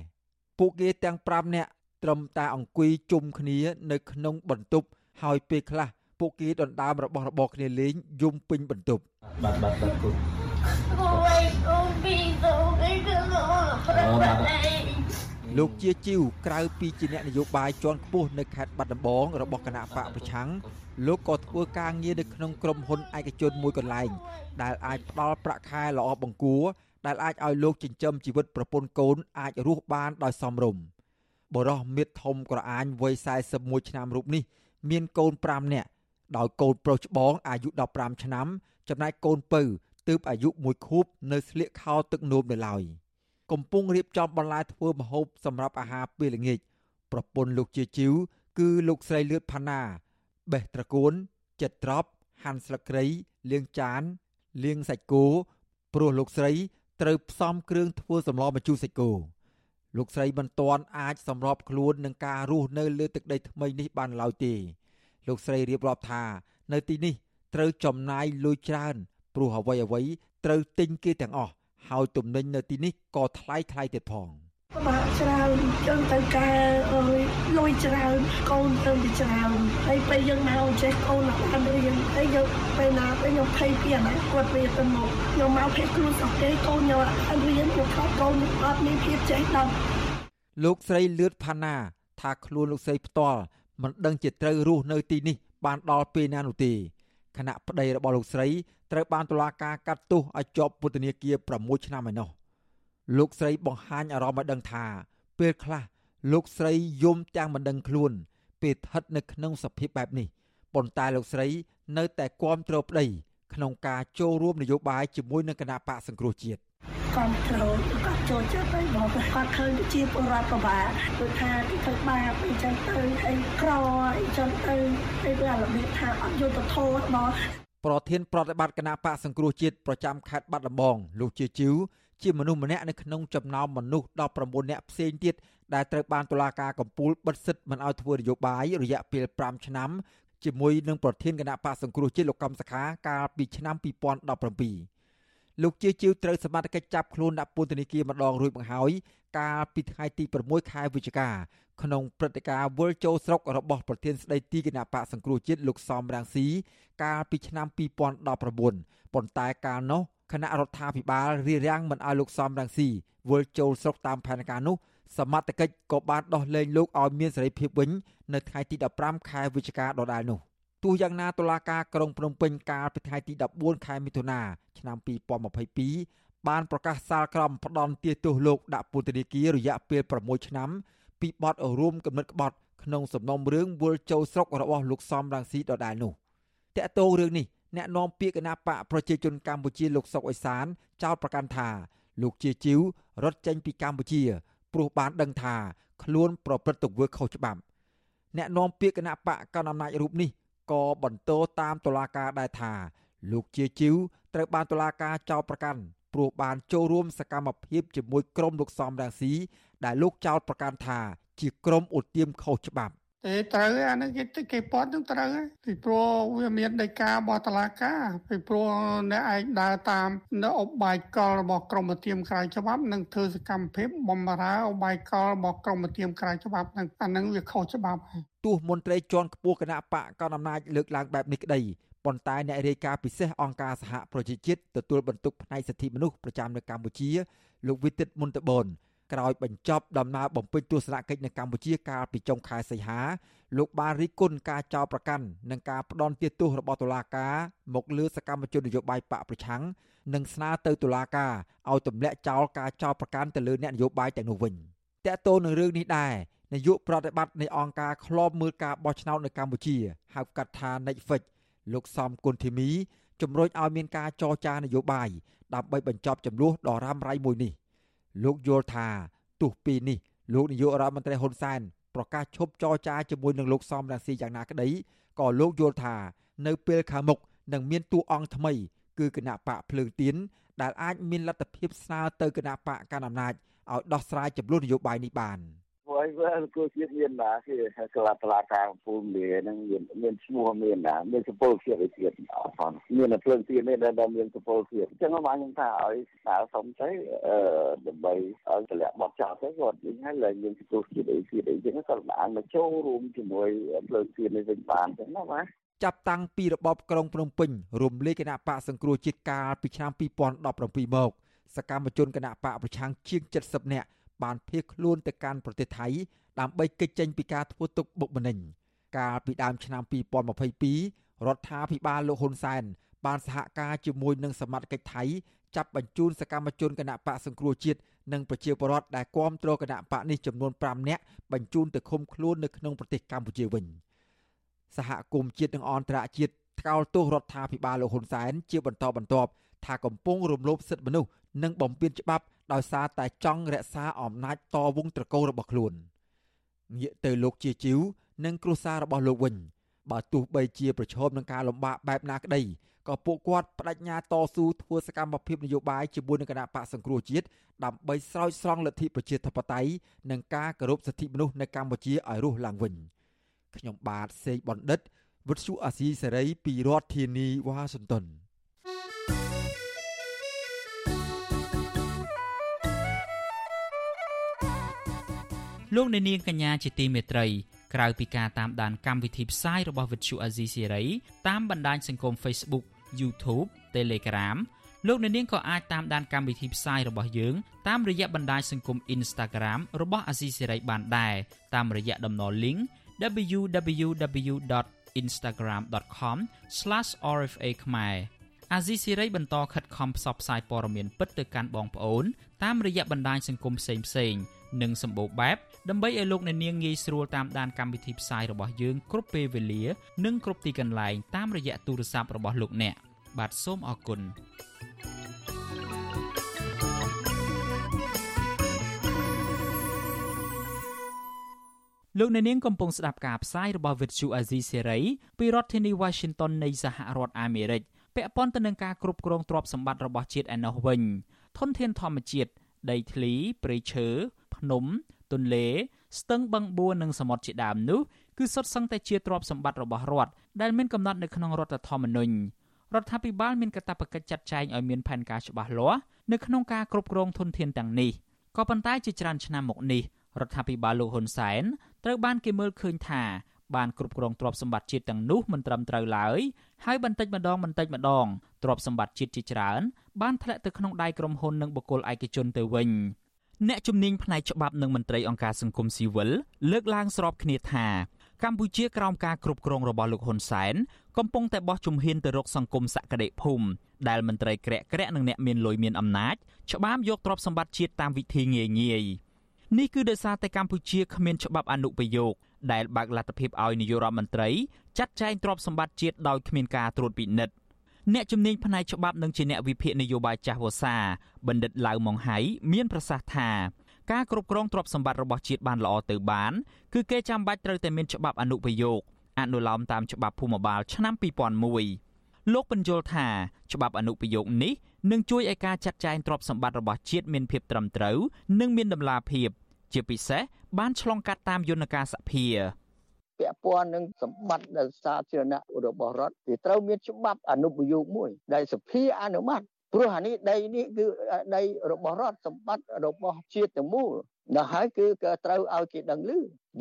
ពួកគេទាំង5នាក់ត្រឹមតែអង្គុយជុំគ្នានៅក្នុងបន្ទប់ហើយពេលខ្លះពួកគេដណ្ដើមរបស់របរគ្នាលេងយំពេញបន្ទប់បាទបាទបាទគុណអូយអូពីទៅគេទៅលោកជាជីវក្រៅពីជាអ្នកនយោបាយជាន់ខ្ពស់នៅខេត្តបាត់ដំបងរបស់គណៈបកប្រឆាំង លោកក៏ធ្វើការងារនៅក្នុងក្រុមហ៊ុនឯកជនមួយកន្លែង ដែលអាចផ្ដល់ប្រាក់ខែល្អបង្គួរដែលអាចឲ្យលោកចិញ្ចឹមជីវិតប្រពន្ធកូនអាចរស់បានដោយសមរម្យបរោះមិត្តធំក្រអាញវ័យ41ឆ្នាំរូបនេះ មានកូន5នាក់ដោយកូនប្រុសច្បងអាយុ15ឆ្នាំ ចំណែកកូនពៅទើបអាយុ1ខួបនៅស្លៀកខោទឹកនោមនៅឡើយកំពុងរៀបចំបន្លែធ្វើម្ហូបសម្រាប់អាហារពេលល្ងាចប្រពន្ធលោកជាជីវគឺលោកស្រីលឿតផាណា បេះត្រកួន ចិត្តត្រប់ហាន់ស្លឹកគ្រៃលាងចានលាងសាច់គោព្រោះលោកស្រីត្រូវផ្សំគ្រឿងធ្វើសម្លម្ជូរសាច់គោលោកស្រីមិនទាន់អាចសម្របខ្លួននឹងការរស់នៅលើទឹកដីថ្មីនេះបានឡើយទេលោកស្រីរៀបរាប់ថា នៅទីនេះត្រូវចំណាយលុយច្រើនព្រោះអ្វីអ្វីត្រូវទិញគេទាំងអស់ហើយទំនិញនៅទីនេះក៏ថ្លៃថ្លៃទៀតផងពិ បាកច្រើនចឹងទៅការលុយច្រើនកូនទៅច្រើនហើយពេលយើងមកចេះកូនអត់រៀនហើយយើងពេលណាពេលខ្ញុំភ័យពីអាណាគាត់វាទៅមកខ្ញុំមកភ័យខ្លួនអត់ទេកូនខ្ញុំអត់រៀនខ្ញុំខកកូនអត់មានភាពចេះដល់លោកស្រីលឿតផាណា ថាខ្លួនលោកស្រីផ្ទាល់មិនដឹងជាត្រូវរស់នៅទីនេះ បានដល់ពេលណានោះទេគណៈប្តីរបស់លោកស្រីត្រូវបានតុលាការកាត់ទោសឲ្យជាប់ពន្ធនាគារ6ឆ្នាំឯណោះ លោកស្រីបង្ហាញអារម្មណ៍ឲ្យដឹងថា ពេលខ្លះលោកស្រីយំទាំងមិនដឹងខ្លួន ពេលស្ថិតនៅក្នុងសភាពបែបនេះប៉ុន្តែលោកស្រី នៅតែគាំទ្រប្តី ក្នុងការចូលរួមនយោបាយជាមួយនឹងគណៈបកសង្គ្រោះជាតិគ្រប់គ្រងគាត់ចូលចិត្តទៅមកគាត់ឃើញជាពលរដ្ឋប្របាគឺថាគេធ្វើបាបអីចឹងទៅហើយក្រអីចឹងទៅពេលវារបៀបថាអត់យុត្តិធម៌របស់ប្រធានប្រតិបត្តិគណៈបកសង្គ្រោះជាតិប្រចាំខេត្តបាត់ដំបងលោកជាជីវ ជាមនុស្សម្នាក់នៅក្នុងចំណោមមនុស្ស19នាក់ផ្សេងទៀតដែលត្រូវបានតុលាការកំពូលបិទសិទ្ធិមិនឲ្យធ្វើនយោបាយរយៈពេល5ឆ្នាំជាមួយនឹងប្រធានគណៈបកសង្គ្រោះជាតិលោកកំសខាកាលពីឆ្នាំ2017លោកជាជីវត្រូវសមត្ថកិច្ចចាប់ខ្លួនដាក់ពន្ធនាគារម្ដងរួចបង្ហើយកាលពីថ្ងៃទី6ខែវិច្ឆិកាក្នុងព្រឹត្តិការណ៍វិលចូលស្រុករបស់ប្រធានស្ដីទីគណៈបកសង្គ្រោះជាតិលោកសំរាំងស៊ីកាលពីឆ្នាំ2019ប៉ុន្តែកាលនោះ គណៈរដ្ឋាភិបាលរៀបរៀងមិនឲ្យលោកសំរាំងស៊ីវិលចូលស្រុកតាមផែនការនោះសមត្ថកិច្ចក៏បានដោះលែងលោកឲ្យមានសេរីភាពវិញនៅថ្ងៃទី15ខែវិច្ឆិកាដដែលនោះទោះយ៉ាងណាតុលាការក្រុងភ្នំពេញកាលពីថ្ងៃទី14ខែមិថុនាឆ្នាំ2022បានប្រកាសសាលក្រមផ្ដន់ទាទោសលោកដាក់ពន្ធនាគាររយៈពេល6ឆ្នាំពីបទរួមគំនិតក្បត់ក្នុងសំណុំរឿងវល់ចូលស្រុករបស់លោកសំរងស៊ីដដែលនោះតកតងរឿងនេះ អ្នកនាំពាក្យគណៈបកប្រជាជនកម្ពុជាលោកសុកអេសានចោទប្រកាន់ថាលោកជាជីវរត់ចេញពីកម្ពុជាព្រោះបានដឹងថាខ្លួនប្រព្រឹត្តទង្វើខុសច្បាប់អ្នកនាំពាក្យគណៈបកកណ្ដាលអំណាចរូបនេះក៏បន្តតាមតុលាការដែរថា លោកជាជីវត្រូវបានតុលាការចោទប្រកាន់ព្រោះបានចូលរួមសកម្មភាពជាមួយក្រុមលោកសំរងស៊ីដែលលោកចោទប្រកាន់ថា ជាក្រុមឧទាមខុសច្បាប់ ទេត្រូវអានេះគេគេពាត់នឹងត្រូវពីព្រោះវាមានដីកាបតឡាការ ពីព្រោះអ្នកឯងដើរតាមនៅអបាយកលរបស់ក្រមធៀមក្រៅច្បាប់និងធ្វើសកម្មភាពបំរើអបាយកលរបស់ក្រមធៀមក្រៅច្បាប់នឹងអានឹងវាខុសច្បាប់ទោះមន្ត្រីជាន់ខ្ពស់គណៈបកកណ្ដាលអំណាចលើកឡើងបែបនេះក្តីប៉ុន្តែអ្នករាយការណ៍ពិសេសអង្គការសហប្រជាជាតិទទួលបន្ទុកផ្នែកសិទ្ធិមនុស្សប្រចាំនៅកម្ពុជាលោកវិទិតមុនតបន ក្រោយបញ្ចប់ដំណើរបំពេញទស្សនកិច្ចនៅកម្ពុជាកាលពីចុងខែសីហាលោកបានរិះគន់ការចោទប្រកាន់និងការផ្ដន់ទាទោសរបស់តុលាការមកលើសកម្មជននយោបាយបកប្រឆាំងនិងស្នើទៅតុលាការឲ្យទម្លាក់ចោលការចោទប្រកាន់ទៅលើអ្នកនយោបាយទាំងនោះវិញតើតើនឹងរឿងនេះដែរនាយកប្រតិបត្តិនៃអង្គការឃ្លាំមើលការបោះឆ្នោតនៅកម្ពុជាហៅកាត់ថា Netflix លោកសំគុណធីមីជំរុញឲ្យមានការចរចានយោបាយដើម្បីបញ្ចប់ចំនួនដ៏រ៉ាំរ៉ៃមួយនេះ លោកយល់ថាទោះពីនេះលោកនាយករដ្ឋមន្ត្រីហ៊ុនសែនប្រកាសឈប់ចរចាជាមួយនឹងលោកសំរងស៊ីយ៉ាងណាក្តីក៏លោកយល់ថា នៅពេលខាងមុខនឹងមានតួអង្គថ្មី គឺគណៈបកភ្លើងទៀនដែលអាចមានលទ្ធភាពស្នើទៅគណៈបកកណ្ដាលអំណាចឲ្យដោះស្រាយចំនួននយោបាយនេះបាន។ព្រោះ អីវាគូជាតិមានណាគេក្លាតឡាការពូលានឹងមានមានឈ្មោះមានណាមានសពលភាពវិទៀតអត់ផងមានតែភ្លើងទៀតនេះដែលមានសពលភាពអញ្ចឹងមកខ្ញុំថាឲ្យស្នើសុំទៅអឺដើម្បីឲ្យតម្លាក់បត់ចោលទៅគាត់វិញហើយឡើងមានសពលជាតិអីទៀតអីចឹងគាត់បានមកចូលរួមជាមួយភ្លើងទៀតនេះវិញបានចឹងណាបាទចាប់តាំងពីរបបក្រុងភ្នំពេញរំលាយគណៈបកសង្គ្រោះជាតិកាលពីឆ្នាំ2017មកសកម្មជនគណៈបកប្រឆាំងជាង70នាក់ បានភៀសខ្លួនទៅកាន់ប្រទេសថៃ ដើម្បីគេចចេញពីការធ្វើទុកបុកម្នេញកាលពីដើមឆ្នាំ2022រដ្ឋាភិបាលលោកហ៊ុនសែនបានសហការជាមួយនឹងសមាជិកថៃចាប់បញ្ជូនសកម្មជនគណៈបកសង្គ្រោះជាតិនិងប្រជាពលរដ្ឋដែលគាំទ្រគណៈបកនេះចំនួន5នាក់បញ្ជូនទៅឃុំខ្លួននៅក្នុងប្រទេសកម្ពុជាវិញសហគមន៍ជាតិនិងអន្តរជាតិថ្កោលទោសរដ្ឋាភិបាលលោកហ៊ុនសែនជាបន្តបន្ទាប់ថាកំពុងរំលោភសិទ្ធិមនុស្ស និងបំពានច្បាប់ដោយសារតែចង់រក្សាអំណាចតវងត្រកូលរបស់ខ្លួនងាកទៅលោកជាជីវនិងគ្រួសាររបស់លោកវិញបើទោះបីជាប្រឈមនឹងការលំបាកបែបណាក្តីក៏ពួកគាត់បដិញ្ញាតស៊ូធ្វើសកម្មភាពនយោបាយជាមួយនឹងគណៈបកសង្គ្រោះជាតិដើម្បីស្រោចស្រង់លទ្ធិប្រជាធិបតេយ្យនិងការគោរពសិទ្ធិមនុស្សនៅកម្ពុជាឲ្យរស់ឡើងវិញខ្ញុំបាទសេកបណ្ឌិតវុទ្ធុអាស៊ីសេរីពីរដ្ឋធានីវ៉ាស៊ីនតោន លោកអ្នកនាងកញ្ញាជាទីមេត្រីក្រៅពីការតាមដានកម្មវិធីផ្សាយរបស់វិទ្យុអាស៊ីសេរីតាមបណ្ដាញសង្គម Facebook YouTube Telegram លោកអ្នកនាងក៏អាចតាមដានកម្មវិធីផ្សាយរបស់យើងតាមរយៈបណ្ដាញសង្គម Instagram របស់អាស៊ីសេរីបានដែរតាមរយៈតំណ link www.instagram.com/rfa ខ្មែរអាស៊ីសេរីបន្តខិតខំផ្សព្វផ្សាយព័ត៌មានពិតទៅកាន់បងប្អូនតាមរយៈបណ្ដាញសង្គមផ្សេងៗ និងសម្បូរបែបដើម្បីឲ្យលោកអ្នកនាងងាយស្រួលតាមដានកម្មវិធីផ្សាយរបស់យើងគ្រប់ពេលវេលា និងគ្រប់ទីកន្លែងតាមរយៈទូរស័ព្ទរបស់លោកអ្នកបាទសូមអរគុណលោកអ្នកនាងកំពុងស្ដាប់ការផ្សាយរបស់ Vuthu Azizi Serai ពីរដ្ឋធានី Washington នៃសហរដ្ឋអាមេរិកពាក់ព័ន្ធទៅនឹងការគ្រប់គ្រងទ្រព្យសម្បត្តិរបស់ជាតិឯណោះវិញធធនធានធម្មជាតិដីធ្លីព្រៃឈើ ភ្នំ ទន្លេ ស្ទឹងបឹងបួរនិងសមុទ្រជាដើមនោះគឺសុទ្ធសឹងតែជាទ្រព្យសម្បត្តិរបស់រដ្ឋដែលមានកំណត់នៅក្នុងរដ្ឋធម្មនុញ្ញរដ្ឋាភិបាលមានកាតព្វកិច្ចចាត់ចែងឲ្យមានផែនការច្បាស់លាស់នៅក្នុងការគ្រប់គ្រងធនធានទាំងនេះក៏ប៉ុន្តែជាច្រើនឆ្នាំមកនេះរដ្ឋាភិបាលលោកហ៊ុនសែនត្រូវបានគេមើលឃើញថាបានគ្រប់គ្រងទ្រព្យសម្បត្តិជាតិទាំងនោះមិនត្រឹមត្រូវឡើយហើយបន្តិចម្ដងបន្តិចម្ដងទ្រព្យសម្បត្តិជាតិជាច្រើនបានធ្លាក់ទៅក្នុងដៃក្រុមហ៊ុននិងបុគ្គលឯកជនទៅវិញ អ្នកជំនាញផ្នែកច្បាប់និងមន្ត្រីអង្គការសង្គមស៊ីវិលលើកឡើងស្របគ្នាថាកម្ពុជាក្រោមការគ្រប់គ្រងរបស់លោកហ៊ុនសែនកំពុងតែបោះជំហានទៅរកសង្គមសក្តិភូមិដែលមន្ត្រីក្រាក់ក្រាក់និងអ្នកមានលុយមានអំណាចច្បាមយកទ្រព្យសម្បត្តិជាតិតាមវិធីងាយងាយនេះគឺដោយសារតែកម្ពុជាគ្មានច្បាប់អនុប្រយោគដែលបើកលទ្ធភាពឲ្យនាយករដ្ឋមន្ត្រីចាត់ចែងទ្រព្យសម្បត្តិជាតិដោយគ្មានការត្រួតពិនិត្យ អ្នកជំនាញផ្នែកច្បាប់និងជាអ្នកវិភាគនយោបាយចាស់វសាបណ្ឌិតឡៅម៉ុងហៃមានប្រសាសន៍ថាការគ្រប់គ្រងទ្រព្យសម្បត្តិរបស់ជាតិបានល្អទៅបាន គឺគេចាំបាច់ត្រូវតែមានច្បាប់អនុប្រយោគអនុលោមតាមច្បាប់ភូមិបាលឆ្នាំ2001លោកបញ្យល់ថាច្បាប់អនុប្រយោគនេះនឹងជួយឲ្យការចាត់ចែងទ្រព្យសម្បត្តិរបស់ជាតិមានភាពត្រឹមត្រូវ និងមានតម្លាភាព ជាពិសេសបានឆ្លងកាត់តាមយន្តការសភា ពាក់ព័ន្ធនឹងសម្បត្តិសាធារណៈរបស់រដ្ឋវាត្រូវមានច្បាប់អនុប្រយោគមួយ ដែលសភាអនុម័តព្រោះអានេះដីនេះគឺដីរបស់រដ្ឋសម្បត្តិរបស់ជាតិទាំងមូលដល់ហើយគឺក៏ត្រូវឲ្យគេដឹងឮ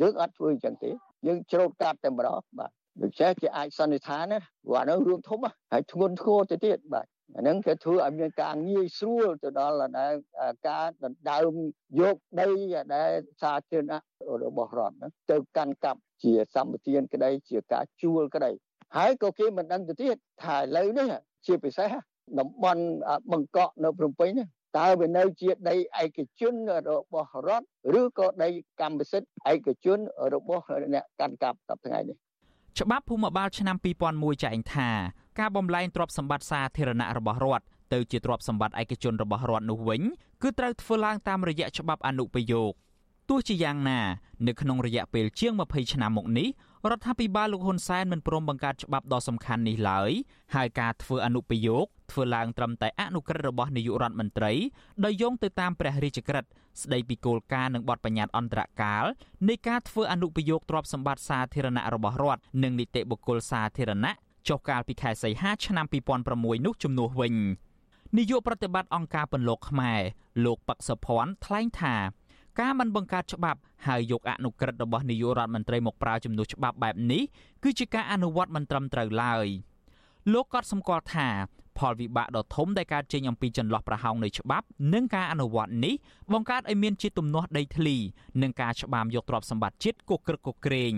យើងអត់ធ្វើអញ្ចឹងទេយើងច្រូតកាត់តែម្ដងបាទដូច្នេះគេអាចសន្និដ្ឋានណាព្រោះអានោះរួមធំហើយធ្ងន់ធ្ងរទៅទៀតបាទ អាហ្នឹងគេធ្វើឲ្យមានការងាយស្រួលទៅដល់ដែលការដណ្ដើមយកដីដែលសាធារណៈរបស់រដ្ឋហ្នឹងទៅកាន់កាប់ជាសម្បទានក្តីជាការជួលក្តីហើយក៏គេមិនដឹងទៅទៀតថាឥឡូវនេះជាពិសេសតំបន់បង្កក់នៅភ្នំពេញនេះតើវានៅជាដីឯកជនរបស់រដ្ឋឬក៏ដីកម្មសិទ្ធិឯកជនរបស់អ្នកកាន់កាប់សប្តាហ៍ថ្ងៃនេះ ច្បាប់ភូមិបាលឆ្នាំ2001ចែងថាការបំលែងទ្រព្យសម្បត្តិសាធារណៈរបស់រដ្ឋទៅជាទ្រព្យសម្បត្តិឯកជនរបស់រដ្ឋនោះវិញគឺត្រូវធ្វើឡើងតាមរយៈច្បាប់អនុប្រយោគទោះជាយ៉ាងណា នៅក្នុងរយៈពេលជាង20ឆ្នាំមកនេះ រដ្ឋាភិបាលលោកហ៊ុនសែនមិនព្រមបង្កើតច្បាប់ដ៏សំខាន់នេះឡើយហើយការធ្វើអនុប្រយោគធ្វើឡើងត្រឹមតែអនុក្រឹត្យរបស់នាយករដ្ឋមន្ត្រីដោយយោងទៅតាមព្រះរាជក្រឹត្យស្ដីពីគោលការណ៍និងបទបញ្ញត្តិអន្តរកាលនៃការធ្វើអនុប្រយោគទ្រព្យសម្បត្តិសាធារណៈរបស់រដ្ឋនិងនីតិបុគ្គលសាធារណៈចុះកាលពីខែសីហាឆ្នាំ2006នោះជំនួសវិញនាយកប្រតិបត្តិអង្គការពន្លកខ្មែរលោកប៉ាក់សុភ័ណ្ឌថ្លែងថា ការមិនបង្កើតច្បាប់ហើយយកអនុក្រឹត្យរបស់នាយករដ្ឋមន្ត្រីមកប្រើជំនួសច្បាប់បែបនេះគឺជាការអនុវត្តមិនត្រឹមត្រូវឡើយលោកក៏សម្គាល់ថាផលវិបាកដ៏ធំដែលកើតចេញអំពីចន្លោះប្រហោងនៃច្បាប់និងការអនុវត្តនេះបង្កើតឲ្យមានជាទំនាស់ដីធ្លីនិងការច្បាមយកទ្រព្យសម្បត្តិជាតិគក្រឹកគក្រែង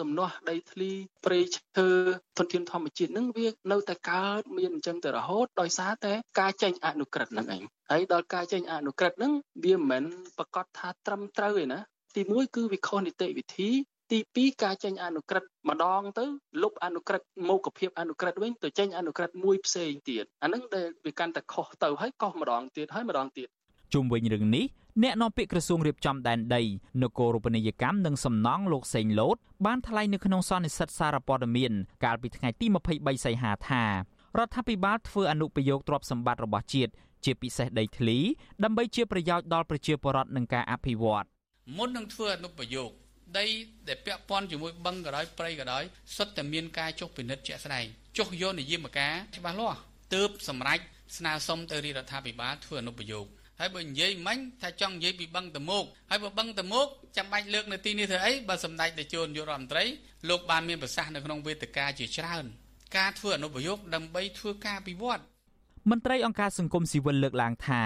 ទំនាស់ដីធ្លីព្រៃឈើធនធានធម្មជាតិនឹងវានៅតែកើតមានអញ្ចឹងទៅរហូតដោយសារតែការចេញអនុក្រឹត្យហ្នឹងឯងហើយដល់ការចេញអនុក្រឹត្យហ្នឹងវាមិនមែនប្រកាសថាត្រឹមត្រូវទេណាទី1គឺវាខុសនីតិវិធីទី2ការចេញអនុក្រឹត្យម្ដងទៅលុបអនុក្រឹត្យមុខភាពអនុក្រឹត្យវិញទៅចេញអនុក្រឹត្យមួយផ្សេងទៀតអាហ្នឹងដែលវាកាន់តែខុសទៅហើយកោសម្ដងទៀតហើយម្ដងទៀតជុំវិញរឿងនេះ អ្នកនាំពាក្យក្រសួងរៀបចំដែនដីនគររូបនីយកម្មនិងសំណង់លោកសេងលូតបានថ្លែងនៅក្នុងសន្និសីទសារព័ត៌មានកាលពីថ្ងៃទី23សីហាថារដ្ឋាភិបាលធ្វើអនុប្រយោគទ្រព្យសម្បត្តិរបស់ជាតិជាពិសេសដីធ្លីដើម្បីជាប្រយោជន៍ដល់ប្រជាពលរដ្ឋនិងការអភិវឌ្ឍមុននឹងធ្វើអនុប្រយោគដីដែលពាក់ព័ន្ធជាមួយបឹងក៏ដោយព្រៃក៏ដោយសុទ្ធតែមានការចុះពិនិត្យជាក់ស្ដែងចុះយកនិយមការច្បាស់លាស់ទើបសម្រេចស្នើសុំទៅរាជរដ្ឋាភិបាលធ្វើអនុប្រយោគ ហើយបើនិយាយមិញថាចង់និយាយពីបឹងតមោកហើយបើបឹងតមោកចាំបាច់លើកនៅទីនេះធ្វើអីបើសម្ដេចតេជោនយុរដ្ឋមន្ត្រីលោកបានមានប្រសាសន៍នៅក្នុងវេទិកាជាច្រើន ការធ្វើអនុប្រយោគដើម្បីធ្វើការពិវត្តមន្ត្រីអង្គការសង្គមស៊ីវិលលើកឡើងថា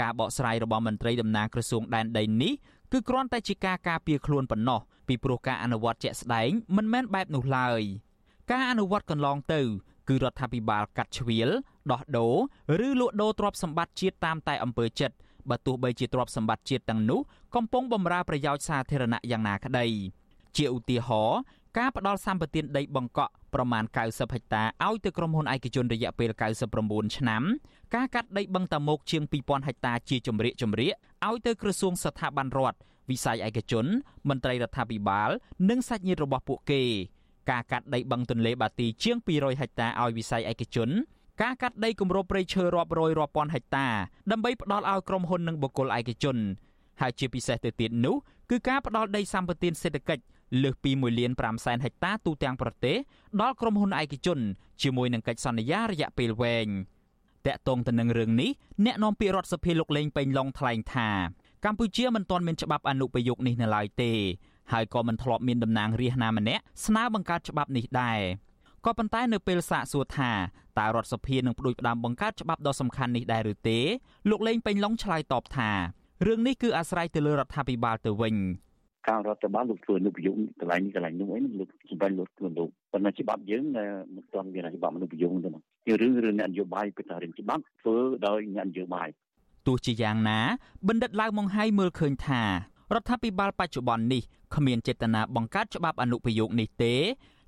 ការបកស្រាយរបស់មន្ត្រីតំណាងក្រសួងដែនដីនេះគឺគ្រាន់តែជាការការពារខ្លួនប៉ុណ្ណោះពីព្រោះការអនុវត្តជាក់ស្ដែងមិនមែនបែបនោះឡើយការអនុវត្តកន្លងទៅ គឺរដ្ឋាភិបាលកាត់ជ្រៀល ដោះដូរឬលក់ដូរទ្រព្យសម្បត្តិជាតិតាមតែអំពើចិត្តបើទោះបីជាទ្រព្យសម្បត្តិជាតិទាំងនោះកំពុងបម្រើប្រយោជន៍សាធារណៈយ៉ាងណាក្តីជាឧទាហរណ៍ការផ្ដល់សម្បត្តិដីបង្កក់ប្រមាណ90ហិកតាឲ្យទៅក្រុមហ៊ុនឯកជនរយៈពេល99ឆ្នាំការកាត់ដីបឹងតាមុកជាង2000ហិកតាជាជំរាកជំរាកឲ្យទៅក្រសួងស្ថាប័នរដ្ឋវិស័យឯកជនមន្ត្រីរដ្ឋាភិបាល និងសាច់ញាតិរបស់ពួកគេការកាត់ដីបឹងទន្លេបាទីជាង200ហិកតាឲ្យវិស័យឯកជន ការកាត់ដីគម្របព្រៃឈើរាប់រយរាប់ពាន់ហិកតាដើម្បីផ្ដល់ឲ្យក្រុមហ៊ុននិងបុគ្គលឯកជនហើយជាពិសេសទៅទៀតនោះគឺការផ្ដល់ដីសម្បត្តិសេដ្ឋកិច្ចលើសពី1លាន5សែនហិកតាទូទាំងប្រទេសដល់ក្រុមហ៊ុនឯកជនជាមួយនឹងកិច្ចសន្យារយៈពេលវែងតាក់ទងទៅនឹងរឿងនេះអ្នកនាំពាក្យរដ្ឋសភាលោកលេងពេញឡុងថ្លែងថាកម្ពុជាមិនទាន់មានច្បាប់អនុប្រយោគនេះនៅឡើយទេហើយក៏មិនធ្លាប់មានតំណាងរាស្ត្រណាម្នាក់ស្នើបង្កើតច្បាប់នេះដែរក៏ប៉ុន្តែនៅពេលសាកសួរថា តើរដ្ឋសភានឹងផ្ដួចផ្ដើមបង្កើតច្បាប់ដ៏សំខាន់នេះដែរឬទេលោកលេងពេញឡុងឆ្លើយតបថារឿងនេះគឺអាស្រ័យទៅលើរដ្ឋាភិបាលទៅវិញការរដ្ឋបាលលោកធ្វើអនុប្រយោគកន្លែងនេះកន្លែងនោះអីលោកសម្រាប់លោកធ្វើលោកប៉ុន្តែច្បាប់យើងមិនទាន់មានច្បាប់អនុប្រយោគទេណាជារឿងរឿងអ្នកនយោបាយពីតារឿងច្បាប់ធ្វើដោយអ្នកនយោបាយទោះជាយ៉ាងណាបណ្ឌិតឡាវម៉ុងហៃមើលឃើញថារដ្ឋាភិបាលបច្ចុប្បន្ននេះគ្មានចេតនាបង្កើតច្បាប់អនុប្រយោគនេះទេ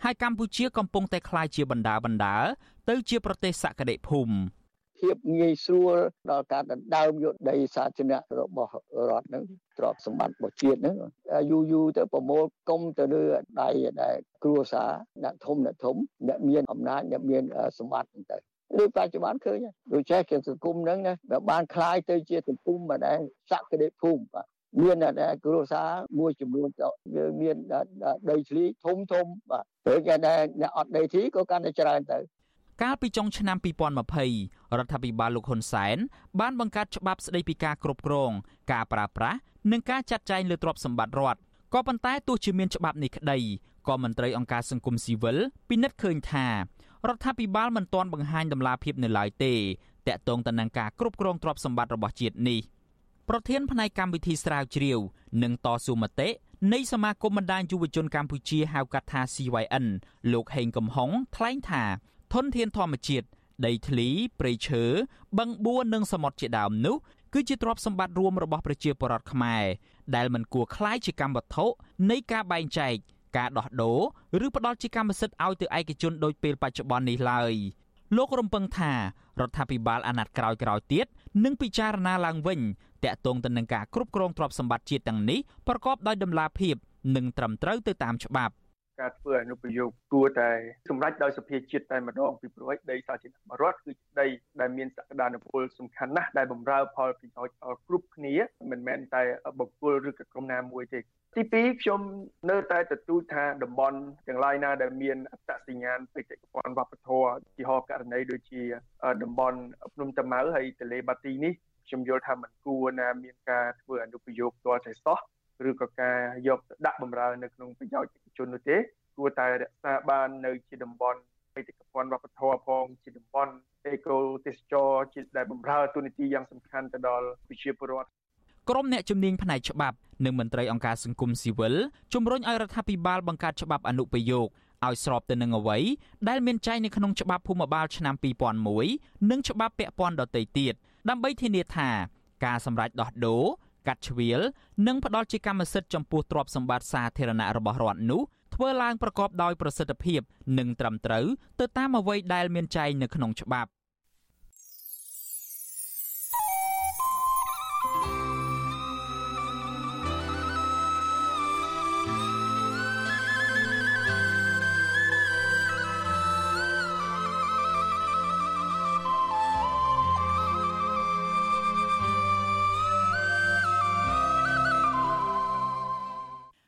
ហើយកម្ពុជាកំពុងតែក្លាយជាបណ្ដាបណ្ដាទៅជាប្រទេសសក្តិភូមិភាពងាយស្រួលដល់ការដណ្ដើមយកដីសាធារណៈរបស់រដ្ឋហ្នឹងទ្រព្យសម្បត្តិរបស់ជាតិហ្នឹងយូរយូរទៅប្រមូលគុំទៅលើដៃដែលគ្រួសារអ្នកធំអ្នកធំអ្នកមានអំណាចអ្នកមានសម្បត្តិហ្នឹងទៅឬបច្ចុប្បន្នឃើញដូចចេះគេសង្គមហ្នឹងណាបានคล้ายទៅជាសង្គមម្ដែងសក្តិភូមិបាទ មានតែគ្រួសារមួយចំនួនយើងមានដីធ្លីធំធំបាទព្រោះគេដែលអ្នកអត់ដីធ្លីក៏កាន់តែច្រើនទៅកាលពីចុងឆ្នាំ2020រដ្ឋាភិបាលលោកហ៊ុនសែនបានបង្កើតច្បាប់ស្តីពីការគ្រប់គ្រងការប្រើប្រាស់និងការចាត់ចែងលើទ្រព្យសម្បត្តិរដ្ឋក៏ប៉ុន្តែទោះជាមានច្បាប់នេះក្តីក៏មន្ត្រីអង្គការសង្គមស៊ីវិលពិនិត្យឃើញថារដ្ឋាភិបាលមិនទាន់បង្ហាញដំណាភាពនៅឡើយទេតាក់ទងទៅនឹងការគ្រប់គ្រងទ្រព្យសម្បត្តិរបស់ជាតិនេះ ប្រធានផ្នែកកម្មវិធីស្រាវជ្រាវនិងតស៊ូមតិនៃសមាគមបណ្ដាញយុវជនកម្ពុជាហៅកាត់ថា CYN លោកហេងកំហុងថ្លែងថាធនធានធម្មជាតិដីធ្លីព្រៃឈើបឹងបួរនិងសមុទ្រជាដើមនោះគឺជាទ្រព្យសម្បត្តិរួមរបស់ប្រជាពលរដ្ឋខ្មែរដែលមិនគួរคล้ายជាកម្មវត្ថុនៃការបែងចែកការដោះដូរឬផ្ដល់ជាកម្មសិទ្ធិឲ្យទៅឯកជនដោយពេលបច្ចុប្បន្ននេះឡើយលោករំពឹងថា រដ្ឋាភិបាលអាណត្តិក្រោយៗទៀតនឹងពិចារណាឡើងវិញតាក់ទងទៅនឹងការគ្រប់គ្រងទ្រព្យសម្បត្តិជាតិទាំងនេះប្រកបដោយតម្លាភាពនិងត្រឹមត្រូវទៅតាមច្បាប់ ការធ្វើអនុប្រយោគគួរតែសម្រេចដោយសភាជាតិតែម្ដងពីព្រោះដីសាធារណៈរដ្ឋគឺជាដីដែលមានសក្តានុពលសំខាន់ណាស់ដែលបម្រើផលប្រយោជន៍ដល់គ្រប់គ្នាមិនមែនតែបុគ្គលឬក៏ក្រុមណាមួយទេទី2ខ្ញុំនៅតែទទូចថាតំបន់ទាំងឡាយណាដែលមានអត្តសញ្ញាណបេតិកភណ្ឌវប្បធម៌ជាហោករណីដូចជាតំបន់ភ្នំតាម៉ៅហើយទលេបាទីនេះខ្ញុំយល់ថាมันគួរណាមានការធ្វើអនុប្រយោគទាល់តែសោះ ឬក៏ការយកដាក់បំរើនៅក្នុងប្រយោជន៍ឯកជននោះទេគួរតែរក្សាបាននៅជាតំបន់បេតិកភណ្ឌវប្បធម៌ផងជាតំបន់អេកូទេសចរជាដែលបំរើទូនាទីយ៉ាងសំខាន់ទៅដល់ប្រជាពលរដ្ឋក្រុមអ្នកជំនាញផ្នែកច្បាប់និងមន្ត្រីអង្គការសង្គមស៊ីវិលជំរុញឲ្យរដ្ឋាភិបាលបង្កើតច្បាប់អនុប្រយោគឲ្យស្របទៅនឹងអ្វីដែលមានចែងនៅក្នុងច្បាប់ភូមិបាលឆ្នាំ2001និងច្បាប់ពាក់ព័ន្ធដទៃទៀតដើម្បីធានាថាការសម្រេចដោះដូរ កាត់ជ្រៀលនិងផ្ដល់ជាកម្មសិទ្ធិចំពោះទ្រព្យសម្បត្តិសាធារណៈរបស់រដ្ឋនោះធ្វើឡើងប្រកបដោយប្រសិទ្ធភាពនិងត្រឹមត្រូវទៅតាមអ្វីដែលមានចែងនៅក្នុងច្បាប់